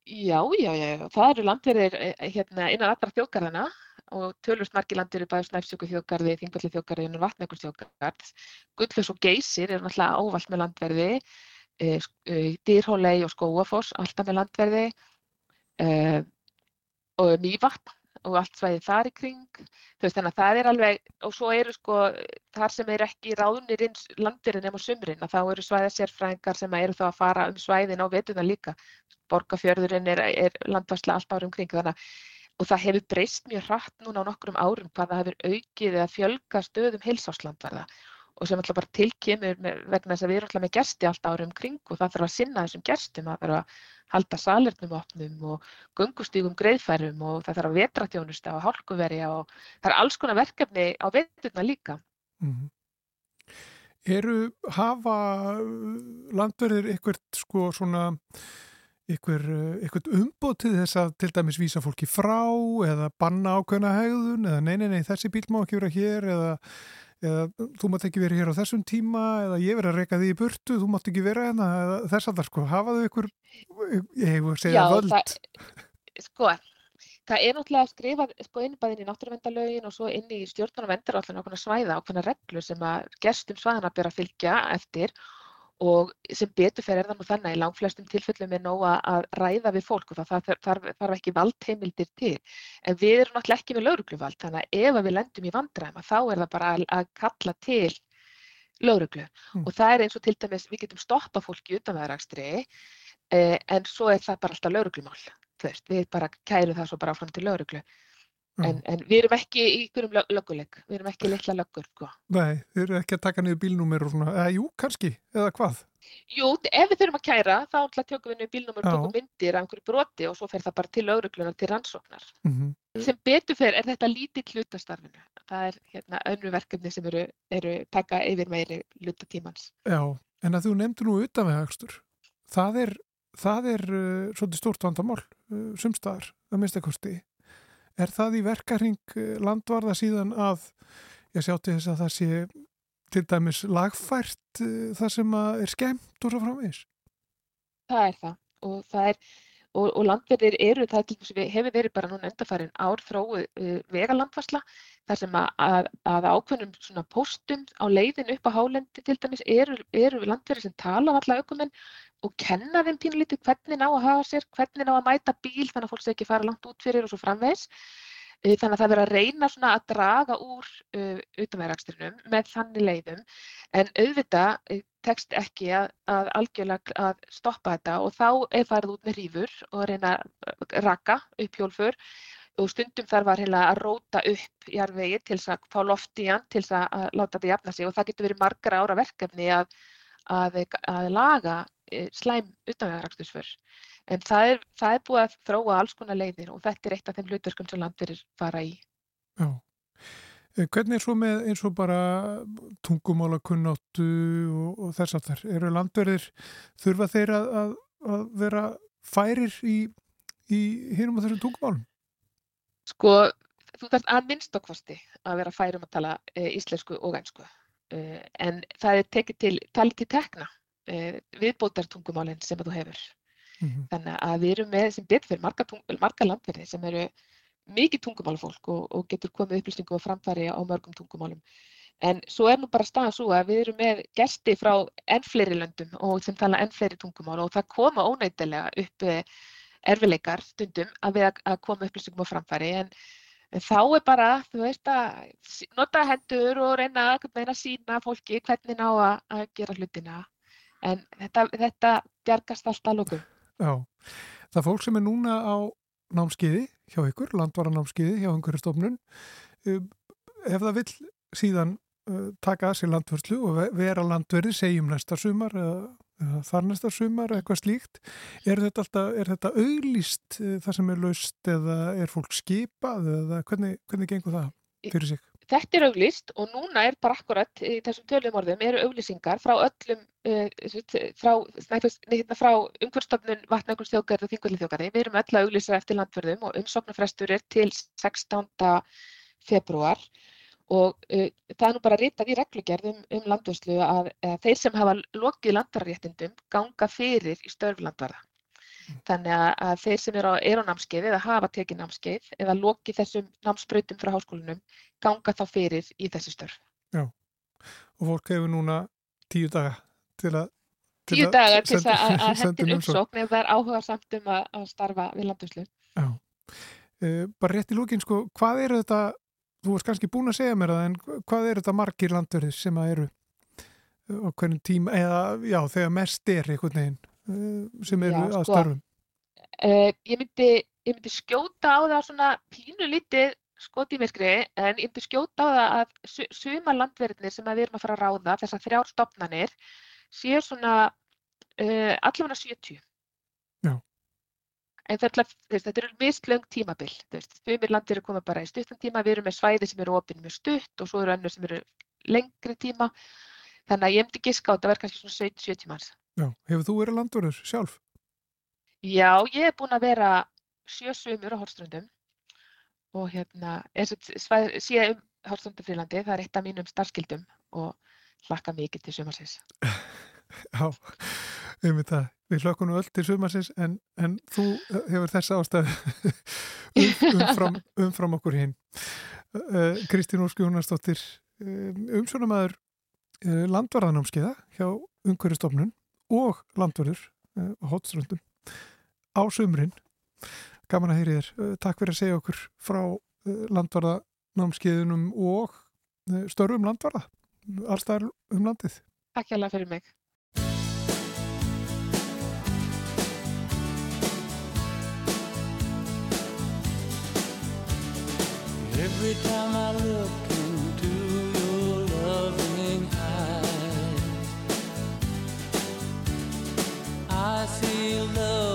Já, já, já, það eru landverðir eh, hérna innan allra þjóðgarðana og tölvust margir landir eru bæði Snæfsjöku þjóðgarði, Þingvalli þjóðgarði og Vatnækur þjóðgarð. Gullfoss og Geysir eru náttúrulega ávallt með landverði, e, Dýrhólei og Skóafoss alltaf með landverði e, og Mývatn og allt svæðið þar í kring. Þú veist þannig að það er alveg, og svo eru sko þar sem er ekki ráðnir inn landverðin nema sumrin, að þá eru svæða sérfræðingar sem eru þá að fara um svæðin á vetuna líka. Borgafjörðurinn er, er landvarsla allt árum kring þannig að og það hefur breyst mjög hratt núna á nokkrum árum hvað það hefur aukið eða fjölga stöðum heilsáslandvarða og sem alltaf bara tilkemur með, vegna þess að við erum alltaf með gesti allt árum kring og það þarf að sinna þessum gestum, það þarf að halda salernum opnum og gungustígum greiðfærum og það þarf að vetratjónusta og hálkuverja og það er alls konar verkefni á veturna líka. Mm Eru hafa landverðir eitthvað sko svona eitthvað, eitthvað umbóð til þess að til dæmis vísa fólki frá eða banna ákveðna hegðun eða nei, nei, nei, þessi bíl má ekki vera hér eða, eða þú mátt ekki vera hér á þessum tíma eða ég verið að reyka því í burtu, þú mátt ekki vera hérna þess að það sko, hafaðu ykkur ég hefur að segja völd? það, sko, það er náttúrulega skrifað sko inn bæðin í náttúruvendalögin og svo inn í stjórnarnar vendarallan ákveðna svæða ákveðna reglur sem að gestum svæðana ber að fylgja eftir og sem betur fer er það nú þannig að í langflestum tilfellum er nóg að ræða við fólk og það þarf, þarf, ekki valdheimildir til. En við erum náttúrulega ekki með laurugluvald þannig að ef við lendum í vandræma þá er það bara að, að kalla til lauruglu Mm. og það er eins og til dæmis við getum stoppað fólki utan veðrakstri eh, en svo er það bara alltaf lauruglumál. Þú veist, við bara kærum það svo bara áfram til lauruglu. En, en við erum ekki í lög, lögguleik, við erum ekki litla löggur. Sko. Nei, þeir eru ekki að taka niður bílnúmer og svona, eða jú, kannski, eða hvað? Jú, ef við þurfum að kæra, þá tökum við niður bílnúmer og tökum myndir af einhverju broti og svo fer það bara til lauruglunar til rannsóknar. Mm Sem betur fer er þetta lítið hlutastarfinu. Það er hérna önnu verkefni sem eru, eru taka yfir meiri hlutatímans. Já, en að þú nefndir nú utan við hagstur, það er, það er uh, svolítið stórt vandamál, uh, sumstaðar, að minnsta kosti. Er það í verkaring uh, landvarða síðan að, ég sjá til þess að það sé til dæmis lagfært uh, það sem er skemmt og svo framvegis? Það er það og það er og, og landverðir eru, það er hefur verið bara núna undarfærin ár þróu uh, vegalandvarsla þar sem að, að, að ákveðnum svona póstum á leiðin upp á hálendi til dæmis eru, eru landverðir sem tala um alla aukumenn og kenna þeim pínulítið hvernig ná að hafa sér, hvernig ná að mæta bíl þannig að fólk sé ekki fara langt út fyrir og svo framvegis. Eh, Þannig að það verður að reyna svona að draga úr uh, utanvegarakstrinum með þannig leiðum en auðvitað tekst ekki að, að algjörlega að stoppa þetta og þá er farið út með rífur og reyna að raka upp hjólfur og stundum þarf að að róta upp jarðvegi til að fá loft í hann til að, láta þetta jafna sig og það getur verið margra ára verkefni að, að, að laga eh, slæm utanvegarakstursför. En það er, það er búið að þróa alls konar leiðir og þetta er eitt af þeim hlutverkum sem landverðir fara í. Já. Eh, Hvernig er svo með eins og bara tungumála kunnáttu og, og þess að þar? Eru landverðir, þurfa þeir að, vera færir í, í hinum og þessum tungumálum? Sko, þú þarf að minnst okkvasti að vera færum að tala e, íslensku og einsku. E, en það er tekið til, talið til tekna e, viðbótartungumálinn sem að þú hefur. Mm Þannig að við erum með sem betur fyrir marga, marga landverði sem eru mikið tungumálafólk og, og getur komið upplýsningu og framfæri á mörgum tungumálum. En svo er nú bara staðan svo að við erum með gesti frá enn fleiri löndum og sem tala enn fleiri tungumál og það koma óneidilega upp eh, erfileikar stundum að við að, koma upplýsingum á framfæri en, þá er bara, þú veist að nota hendur og reyna að sína fólki hvernig ná að, gera hlutina en þetta, þetta bjargast allt að lókum. Já, það fólk sem er núna á námskeiði hjá ykkur, landvaranámskeiði hjá einhverjastofnun, um, ef það vill síðan uh, taka að sér landvörslu og ve- vera landverði, segjum næsta sumar eða þar næsta sumar eitthvað slíkt, er þetta, alltaf, er þetta auglýst uh, það sem er laust eða er fólk skipað eða hvernig, hvernig gengur það fyrir sig? Þetta er auglýst og núna er bara akkurat í þessum tölum orðum eru auglýsingar frá öllum, uh, frá, hérna, frá umhverfstofnun vatnaugurstjókar og þingvöldithjókari. Við erum öll að auglýsa eftir landverðum og umsóknarfrestur er til 16. februar og uh, það er nú bara ritað í reglugerð um, landvörslu að, að þeir sem hafa lokið landvarréttindum ganga fyrir í störf landvarða. Þannig að, að þeir sem eru á, eru á námskeið eða hafa tekið námskeið eða lokið þessum námsbrautum frá háskólanum ganga þá fyrir í þessi störf. Og fólk hefur núna tíu daga til að Tíu að dagar til þess að, að [laughs] inn umsókn. ef það er áhuga samt um að, að starfa við landvörslu. Já. Uh, bara rétt í lókin, sko, hvað eru þetta, þú varst kannski búin að segja mér það, en hvað eru þetta margir landverðir sem að eru uh, á hvernig tíma, eða já, þegar mest er einhvern veginn uh, sem eru Já, að sko. störfum. Uh, ég, myndi, ég myndi skjóta á það svona pínu lítið skot í myrkri en ég myndi skjóta á það að su suma landverðinir sem að við erum að fara að ráða, þessar þrjár stopnanir, séu svona uh, allavega 70. En þetta, þetta eru mislöng tímabil. Sumir landir eru komið bara í stuttan tíma, við erum með svæði sem eru opinn mjög stutt og svo eru önnur sem eru lengri tíma. Þannig að ég myndi giska á þetta verður kannski svona 70 manns. Já, hefur þú verið landverður sjálf? Já, ég er búin að vera sjö sumur á Hortströndum og hérna, sé um Hortströndufrílandi, það er eitt af mínum starfskildum og hlakka mikið til sumarsins. [laughs] Já, það. Við hlökkum nú öll til sumarsins en, en þú hefur þessa ástæðu [laughs] um, umfram, [laughs] umfram okkur hinn. Uh, Kristín Óski Jónasdóttir, um, umsjónamaður landvarðanámskiða hjá Ungverjastofnun og landvarður á Hotströndum á sumrin. Gaman að heyri þér. Takk fyrir að segja okkur frá landvarðanámskiðunum og störfum landvarða allstæðar um landið. Takk hjá fyrir mig. Every time I look into your loving eyes, I see love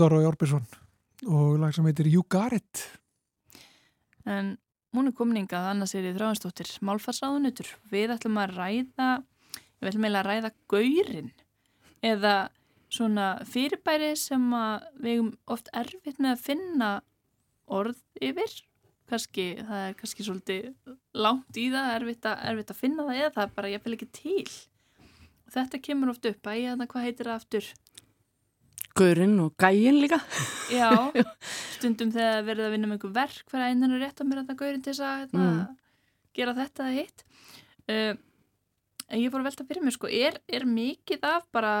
Þetta var Rói Orbisson og lag sem heitir You Got It. En hún er komningað annars er í þráðanstóttir málfarsráðunutur. Við ætlum að ræða, við ætlum að ræða gaurin eða svona fyrirbæri sem að við eigum oft erfitt með að finna orð yfir. Kannski, það er kannski svolítið langt í það, erfitt að, erfitt að finna það eða það er bara ég ekki til. Þetta kemur oft upp að ég að hvað heitir það aftur? Gaurinn og gæinn líka. Já, [laughs] stundum þegar verið að vinna með einhver verk að einan er rétt að mér að það gaurin til þess að hérna, Mm. gera þetta eða hitt uh, en ég fór að velta fyrir mér sko, er, er mikið af bara,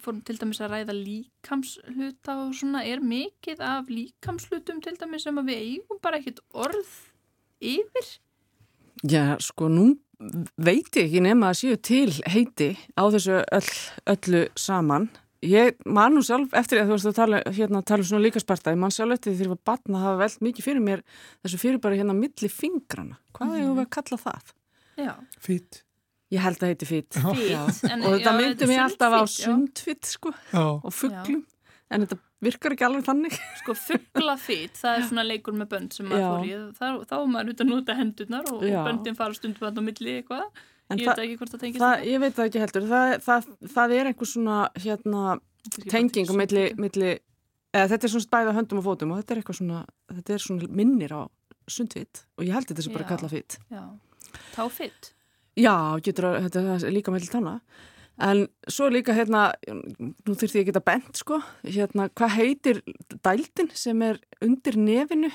fórum til dæmis að ræða líkamsluta og svona er mikið af líkamslutum til dæmis sem að við eigum bara ekkert orð yfir Já, sko, nú veit ég ekki nema að séu til heiti á þessu öll, öllu saman. Ég man nú sjálf eftir að þú veist að tala, hérna, tala um svona líkasparta, ég man sjálf eftir því ég var batna að hafa velt mikið fyrir mér þessu fyrir bara hérna milli fingrana. Hvað mm -hmm. við að kalla það? Já, Fýtt. Ég held að heiti fýtt. Og þetta er mig alltaf á sundfýtt, sko, Já. og fugglum. En þetta virkar ekki alveg þannig. Sko fuggla fýtt, það er svona leikur með bönd sem maður fór í, þá, þá er maður út að nota hendurnar og, og böndin fara stundum að á milli eitthvað, En ég veit ekki hvort það tengist Það, ég veit það ekki heldur. Það, það, það er einhver svona, hérna, tenging milli, milli eða þetta er svona bæða höndum og fótum og þetta er svona, þetta er svona minnir á sundvitt og ég held þetta sem bara kalla fýtt. Já, táfitt. Já, getur þetta er líka með tanna. En svo líka hérna, nú þurfti ég að bent sko, hérna, hvað heitir dældin sem er undir nefinu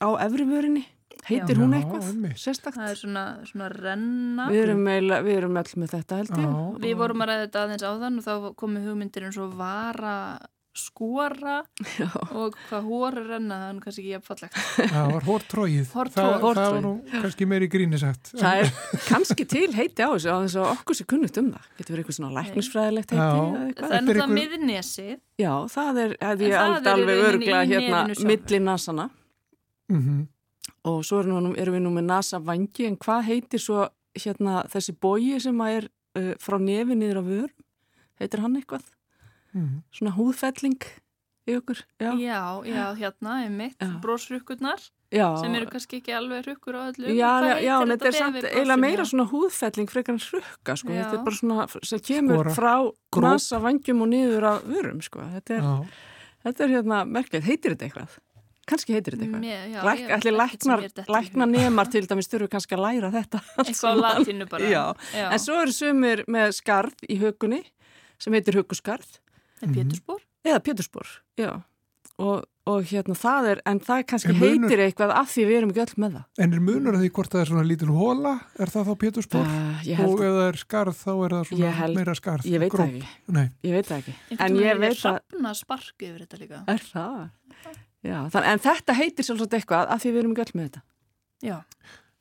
á efrivörinni? Heitir Já. hún eitthvað? einmitt. Sérstakt? Það er svona, svona renna. Við erum, eiginlega- við erum öll með þetta held ég. Já. Við vorum að ræða þetta aðeins áðan og þá komu hugmyndir eins og vara, skora [laughs] Já. og hvað hóra renna, það er nú kannski ekki jafnfallegt. Það var hórtróið. Hórtróið. Það, það var nú [laughs] kannski meiri gríni sagt. Það er kannski til heiti á þessu á þess að okkur sé kunnugt um það. Getur verið eitthvað svona læknisfræðilegt heiti Já. eða eitthvað. Það er Þetta er náttúrulega einhver- miðnesið. Já, það er, hefði ég það alveg, er örgla hérna milli nasana Mm og svo er nú, erum við nú með nasa vangi en hvað heitir svo hérna þessi bógi sem að er uh, frá nefi niður á vör? Heitir hann eitthvað? -hmm. Svona húðfelling í okkur? Já, Já, já, hérna er mitt, Já. brósrukkurnar já. sem eru kannski ekki alveg rukkur á öllu. Já, já, já, en þetta er samt eiginlega meira svona húðfelling frekar en hrukka, sko. Þetta er bara svona sem kemur Skora. frá nasa vangjum og niður á vörum, sko. Þetta er, þetta er hérna merkilegt. Heitir þetta eitthvað? Kannski heitir þetta eitthvað. Sem læknar, læknar nemar til dæmis þurfu kannski að læra þetta allt [laughs] Eitthvað á latínu bara. Já. já. En svo eru sumir með skarð í hökunni sem heitir hökuskarð En Pétursbór? eða péturspor, já. Og, og hérna það er, en það kannski En munur- heitir eitthvað af því við erum ekki öll með það. En er munur að því hvort það er svona lítil hóla, er það þá péturspor? Uh, ég og ef það er skarð, þá er það svona Ég held- meira skarð. ég veit það ekki, Nei, ég veit það ekki. En ég veit er það? Já, þann, en þetta heitir sjálfsagt eitthvað af því við erum ekki öll með þetta. Já.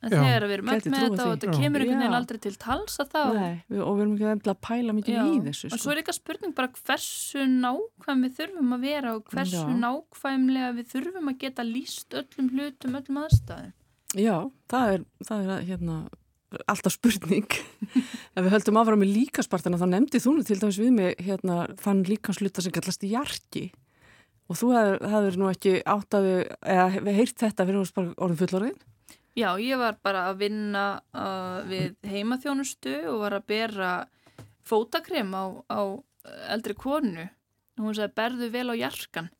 En Já, þegar við erum öll með þetta og þetta kemur einhvern veginn aldrei til tals að þá. Nei, við, og við erum ekki endilega að pæla mikið Já. í þessu. Og svo Sko. er líka spurning bara hversu nákvæm við þurfum að vera og hversu Já. nákvæmlega við þurfum að geta líst öllum hlutum, öllum aðstæðum. Já, það er, það er hérna, alltaf spurning. [laughs] Ef við höldum áfram með líkaspartana þá nefndi þú nú til dæmis við mig hérna, þann líkansluta sem kallast jarki og þú hefur, nú ekki áttaði eða hefur heyrt þetta fyrir orðin fullorðin. Já, ég var bara að vinna uh, við heimaþjónustu og var að bera fótakrem á, á eldri konu. Hún sagði, berðu vel á jarkan.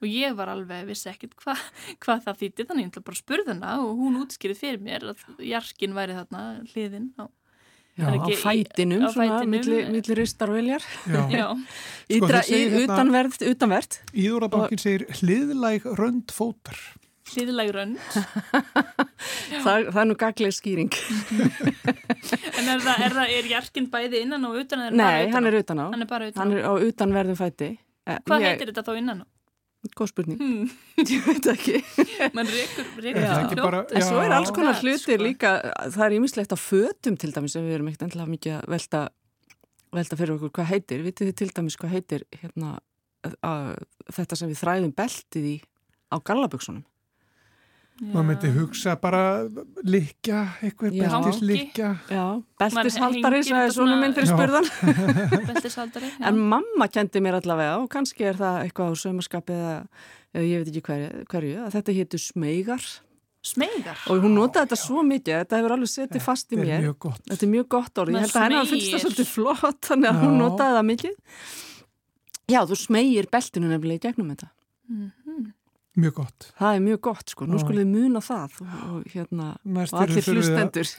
Og ég var alveg, vissi ekkert hva, [laughs] hvað það þýtti, þannig ég ætla bara að spurða hana og hún útskýrið fyrir mér að jarkin væri þarna hliðin á. Já, á ekki í- fætinum, á svona, fætinum, milli, eh. milli ristar og viljar. já. Já, Ídra, þeir segja í, hérna- utanverð, utanverð. Íðurabankin segir hliðlæg rönd fótar. hliðileg rönd. [laughs] Það, það er nú gagleg skýring. [laughs] En er það, er það, er jarkin bæði innan og utan? Nei, hann utan á? er utan á. Hann er bara utan Hann á. er á utanverðum fæti. Eh, Hvað ég- heitir þetta þá innan á? Góð spurning. Hmm, [laughs] Ég veit ekki. [laughs] mann rekur, rekur það bara- En svo er alls konar Það, hlutir sko. líka, það er ímislegt á fötum til dæmis sem við erum ekkert endilega mikið að velta, velta fyrir okkur hvað heitir. Vitið þið til dæmis hvað heitir hérna, að, þetta sem við þræðum beltið í á gallaböksunum? Maður myndi hugsa bara likja, eitthvað Já, Maður beltishaldari, sagði þetta svona fyrir [laughs] Já. spurðan. beltishaldari. En mamma kendi mér allavega og kannski er það eitthvað á saumaskapi eða, eða ég veit ekki hverju, hverju að þetta hétu smeygar Smeygar. og hún notaði þetta svo mikið, þetta hefur alveg setið fast í Þetta er mér. mjög gott. Þetta er mjög gott orð, ég held að henni að finnst það svolítið flott, þannig að hún Já. notaði það mikið. Já, þú smegir beltinu nefnilega í gegnum þetta. Mjög gott. Það er mjög gott, sko. Nú skulum við muna það og, og hérna, Næst og allir hlustendur.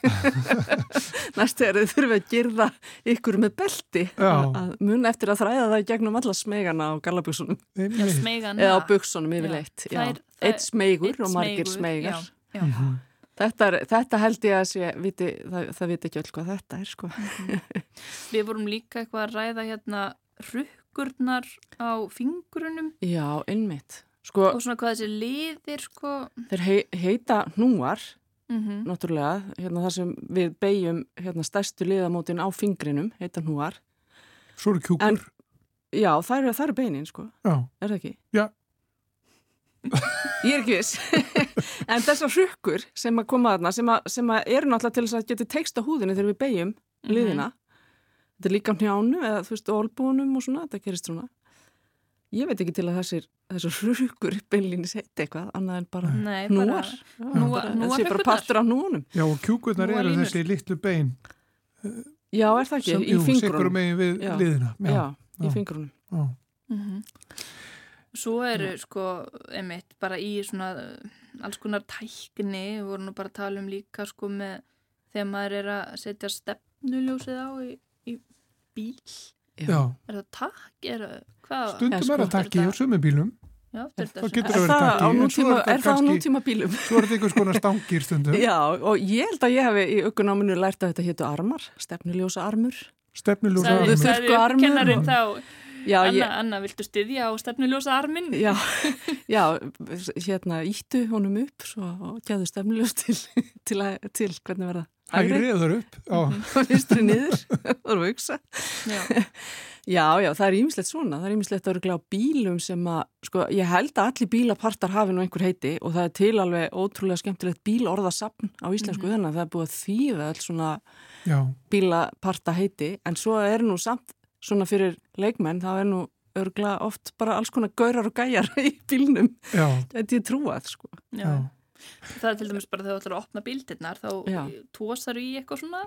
[laughs] Næst er þið þurfið að girða ykkur með belti að muna eftir að þræða það í gegnum alla smegana á smeygana. eða á buksunum yfirleitt. Eitt smeygur einn og margir smeygar. já, já. Mhm. Þetta, er, þetta held ég að sé, viti, það, það viti ekki öll hvað þetta er, sko. Við vorum líka eitthvað að ræða hérna rukkurnar á fingurunum Já, einmitt. Sko, og svona hvað þessi liðir sko. þeir hei, heita hnúar Mm náttúrulega, hérna þar sem við beigjum hérna stærstu liðamótin á fingrinum, heita hnúar. Svo eru kjúkur. En, já, það eru, það eru beinin, sko, Já. er það ekki? Já. [laughs] Ég er ekki viss. [laughs] en þessar hrukkur sem að koma þarna, sem, að, sem að eru náttúrulega til þess að geta teikst á húðinu þegar við beigjum liðina. Þetta er líka á hnjánu eða þú veist, olbúnum og svona, þetta gerist svona. Ég veit ekki til að þessir, þessir hrukkur beinlínis heiti eitthvað, annað en bara Nei, bara Já, hnúa- bara- partur af hnúanum. Já, og kjúkurnar eru þessi litlu bein Já, er það ekki? sem, í jú, sikkur fingrunum. megin við Já. liðina. Já, í Já. fingrunum. Já. Mhm. Svo eru sko, einmitt, bara í svona uh, alls konar tækni, við vorum nú bara að tala um líka sko með þegar maður er að setja stefnuljósið á í, í bíl. Já. Er það takk? Er, hvað? Stundum Já, er sko, það takki hjá sumum bílum. Já, getur það verið það á takki. er það á nútíma bílum? Svo er þetta einhvers konar stangir stundum. Já, og ég held að ég hef í aukunáminu lært að þetta hétu armar, stefnuljósa armur. Þú armur. þurrku armur kennarinn þá, Já, Anna, ég, Anna, viltu styðja á stefnuljósa arminn? já, [laughs] já, hérna íttu honum upp svo, og gæðu stefnuljós til, til, að, til hvernig verða Hægri eður upp. Já. [laughs] [laughs] og vinstri niður, það voru að hugsa. Já. Já, já, það er ímislegt svona, það er ímislegt að örgla á bílum sem að, sko, ég held að allir bílapartar hafi nú einhver heiti og það er til alveg ótrúlega skemmtilegt bílorðasapn á íslensku þannig að það er búið að þýða alls svona Já. bílaparta heiti en svo er nú samt svona fyrir leikmenn, þá er nú örgla oft bara alls konar gaurar og gæjar [laughs] í bílnum, Já. þetta er trúað, sko. Já. Já. Það er til dæmis bara þegar þú ætlar að opna bíldirnar þá Já. tósar í eitthvað svona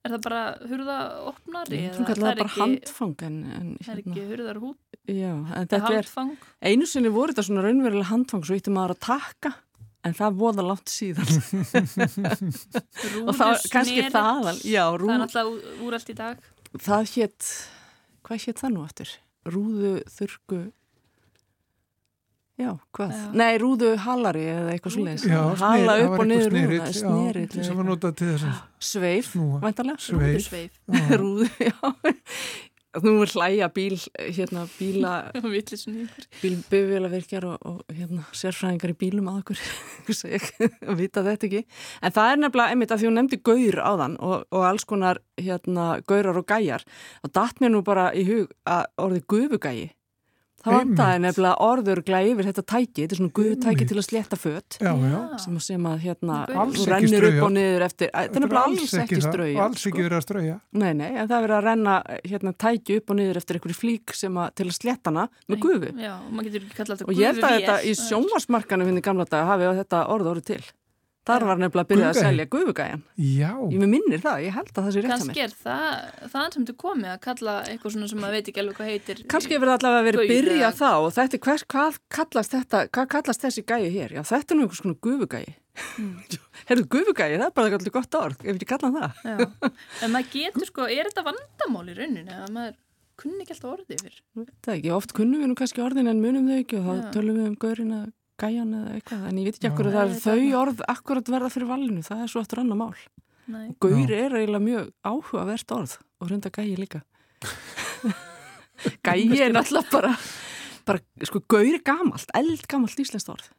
er það bara hurða opnari Ég trú kallar það bara handfang en, en það er ekki hurðar hút já, en það þetta er, handfang einu sinni voru þetta svona raunverulega handfang svo íttum maður að taka en það voða langt síðan [laughs] og það kannski Rúðusnerill. þaðan, já, það er náttúrulega úrælt í dag það hétt hvað hétt það nú eftir? Rúðu þurku Já, hvað? Já. Nei, rúðu halari eða eitthvað svo leiðis. Já, Hala upp og niður rúða, já, sem var notað til þess að Sveif, snúa. væntalega. Sveif. Rúðu, [laughs] já. Nú er hlæja bíl, hérna, bíla, [laughs] villisnýður bílbifjölavirkjar og, og hérna, sérfræðingar í bílum að okkur, [laughs] að [laughs] vita þetta ekki. En það er nefnilega, einmitt, að því hún nefndi gaur á þann og, og alls konar, hérna, gaurar og gæjar, og datt mér nú bara í hug að orðið gufugægi. Það vantaði nefnilega orður glæði yfir þetta tæki, þetta er svona gufutæki Einmitt. til að slétta fött. Já, já. sem, að- sem að hérna, rennir upp strauja. og niður eftir, þetta er nefnilega alls ekki það, strauja Alls ekki verið að strauja. nei, nei, en það er verið að renna hérna, tæki upp og niður eftir einhverju flík sem að, til að slétta hana með gufu já, og maður getur ekki kallað þetta og ég held að þetta í Það er- sjónvarsmarkanum hinn í gamla dag hafi þetta orð orðið til þar var nefnilega að byrja að Gufugæi? selja gufugæjan Já. ég minnir það, ég held að það sé rétt að kannski mér er það þaðan sem þú komið að kalla eitthvað svona sem maður veit ekki alveg hvað heitir kannski hefur það allavega verið Gaur byrja þá og þetta er hvers, hvað kallast þetta hvað kallast þessi gæi hér, já þetta er nú einhvers konar gufugæi [laughs] Mm. Herðu gufugæi, það er bara allir gott orð, ef ekki kalla það Já. en maður getur sko, er þetta vandamál í rauninni að maður kunni ekki alltaf orðið yfir Það er ekki, oft kunnum við nú kannski orðin en munum þau ekki og þá Já. tölum við um gaurinn eða gæjan eða eitthvað, en ég veit ekki akkur að það er þau orð akkurat verða fyrir valinu, það er svo eftir annar mál. Nei. Gaur er eiginlega mjög áhugavert orð og hrunda gæji líka. [laughs] gæji er náttúrulega bara, bara, sko, gaur er gamalt, eld gamalt íslenskt orð.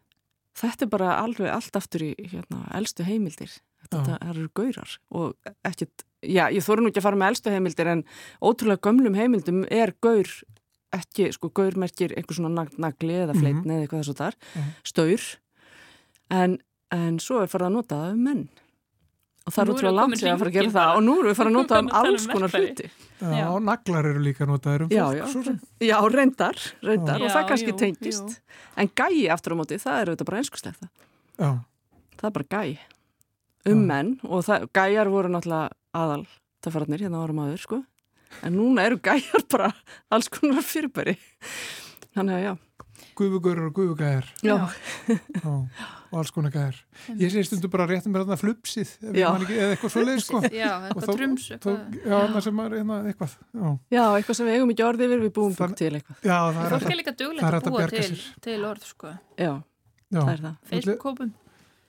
Þetta er bara alveg allt aftur í hérna, elstu heimildir. Þetta Já. eru gaurar og ekkert, já, ég þóru nú ekki að fara með elstu heimildir en ótrúlega gömlum heimildum er gaur ekki, sko, gaur merkir einhver svona nag- nagli eða fleitni eða eitthvað þess að þar, Mhm. staur. En en svo er farið að nota það um menn. Og það er erum útrúlega við langt sér að fara að gera það. og nú erum við farið að [laughs] nota um að alls konar hluti. Já, Já. naglar eru líka notaðir um Já, fólk, já. svo sem. Já, reyndar, reyndar. Já. og það kannski tengist. en gæi aftur á móti, það er auðvitað bara einskuslegt Já, það er bara gæi. Um Já. menn. Og það, gæjar voru náttúrulega aðal tafarnir hérna árum aður sko en núna eru gæjar bara alls konar fyrirbæri þannig að já, gufugur og. Já, og alls konar gæðir. Ég sé stundum bara réttum með þarna flupsið, ég eða eitthvað svoleið, sko. Já, eitthvað maður, hérna, eitthvað. Já, já, eitthvað sem við eigum ekki orðið yfir við búum búin til eitthvað já það er að, líka það duglegt er að búa bjarga til, sér. til orð, sko. já, já. það er það Facebook-kópum.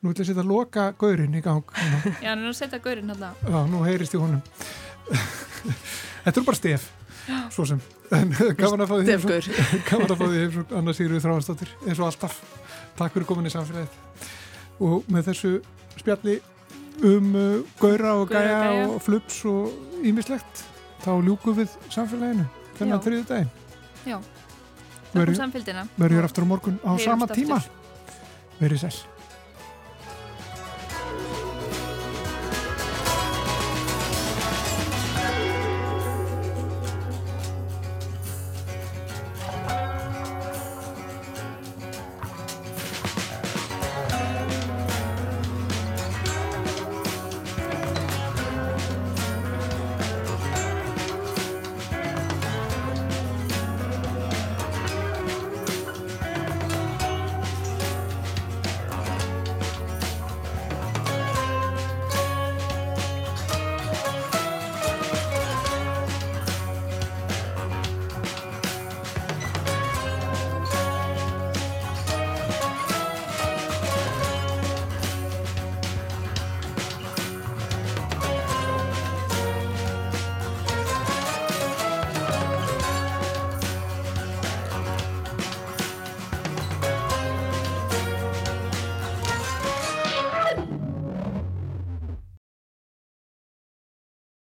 Nú ætla ég að setja að loka gaurinn í gang. Já, að setja gaurinn hérna. Já, nú heyrist í honum. Þetta er bara stef, svo sem. En gaman að fá því [laughs] gaman að fá því heimsókn Anna Sigurður Þráhansdóttir, eins og alltaf. Takk fyrir komin í samfélagið. Og með þessu spjalli um uh, gaura og Gaura gæja gæja. og flups og ímislegt, þá ljúkum við samfélaginu þennan þriðu daginn. Já. Takk um Verður- samfélgina. Verður aftur á morgun á Heyrumst sama tíma. Verið sæl.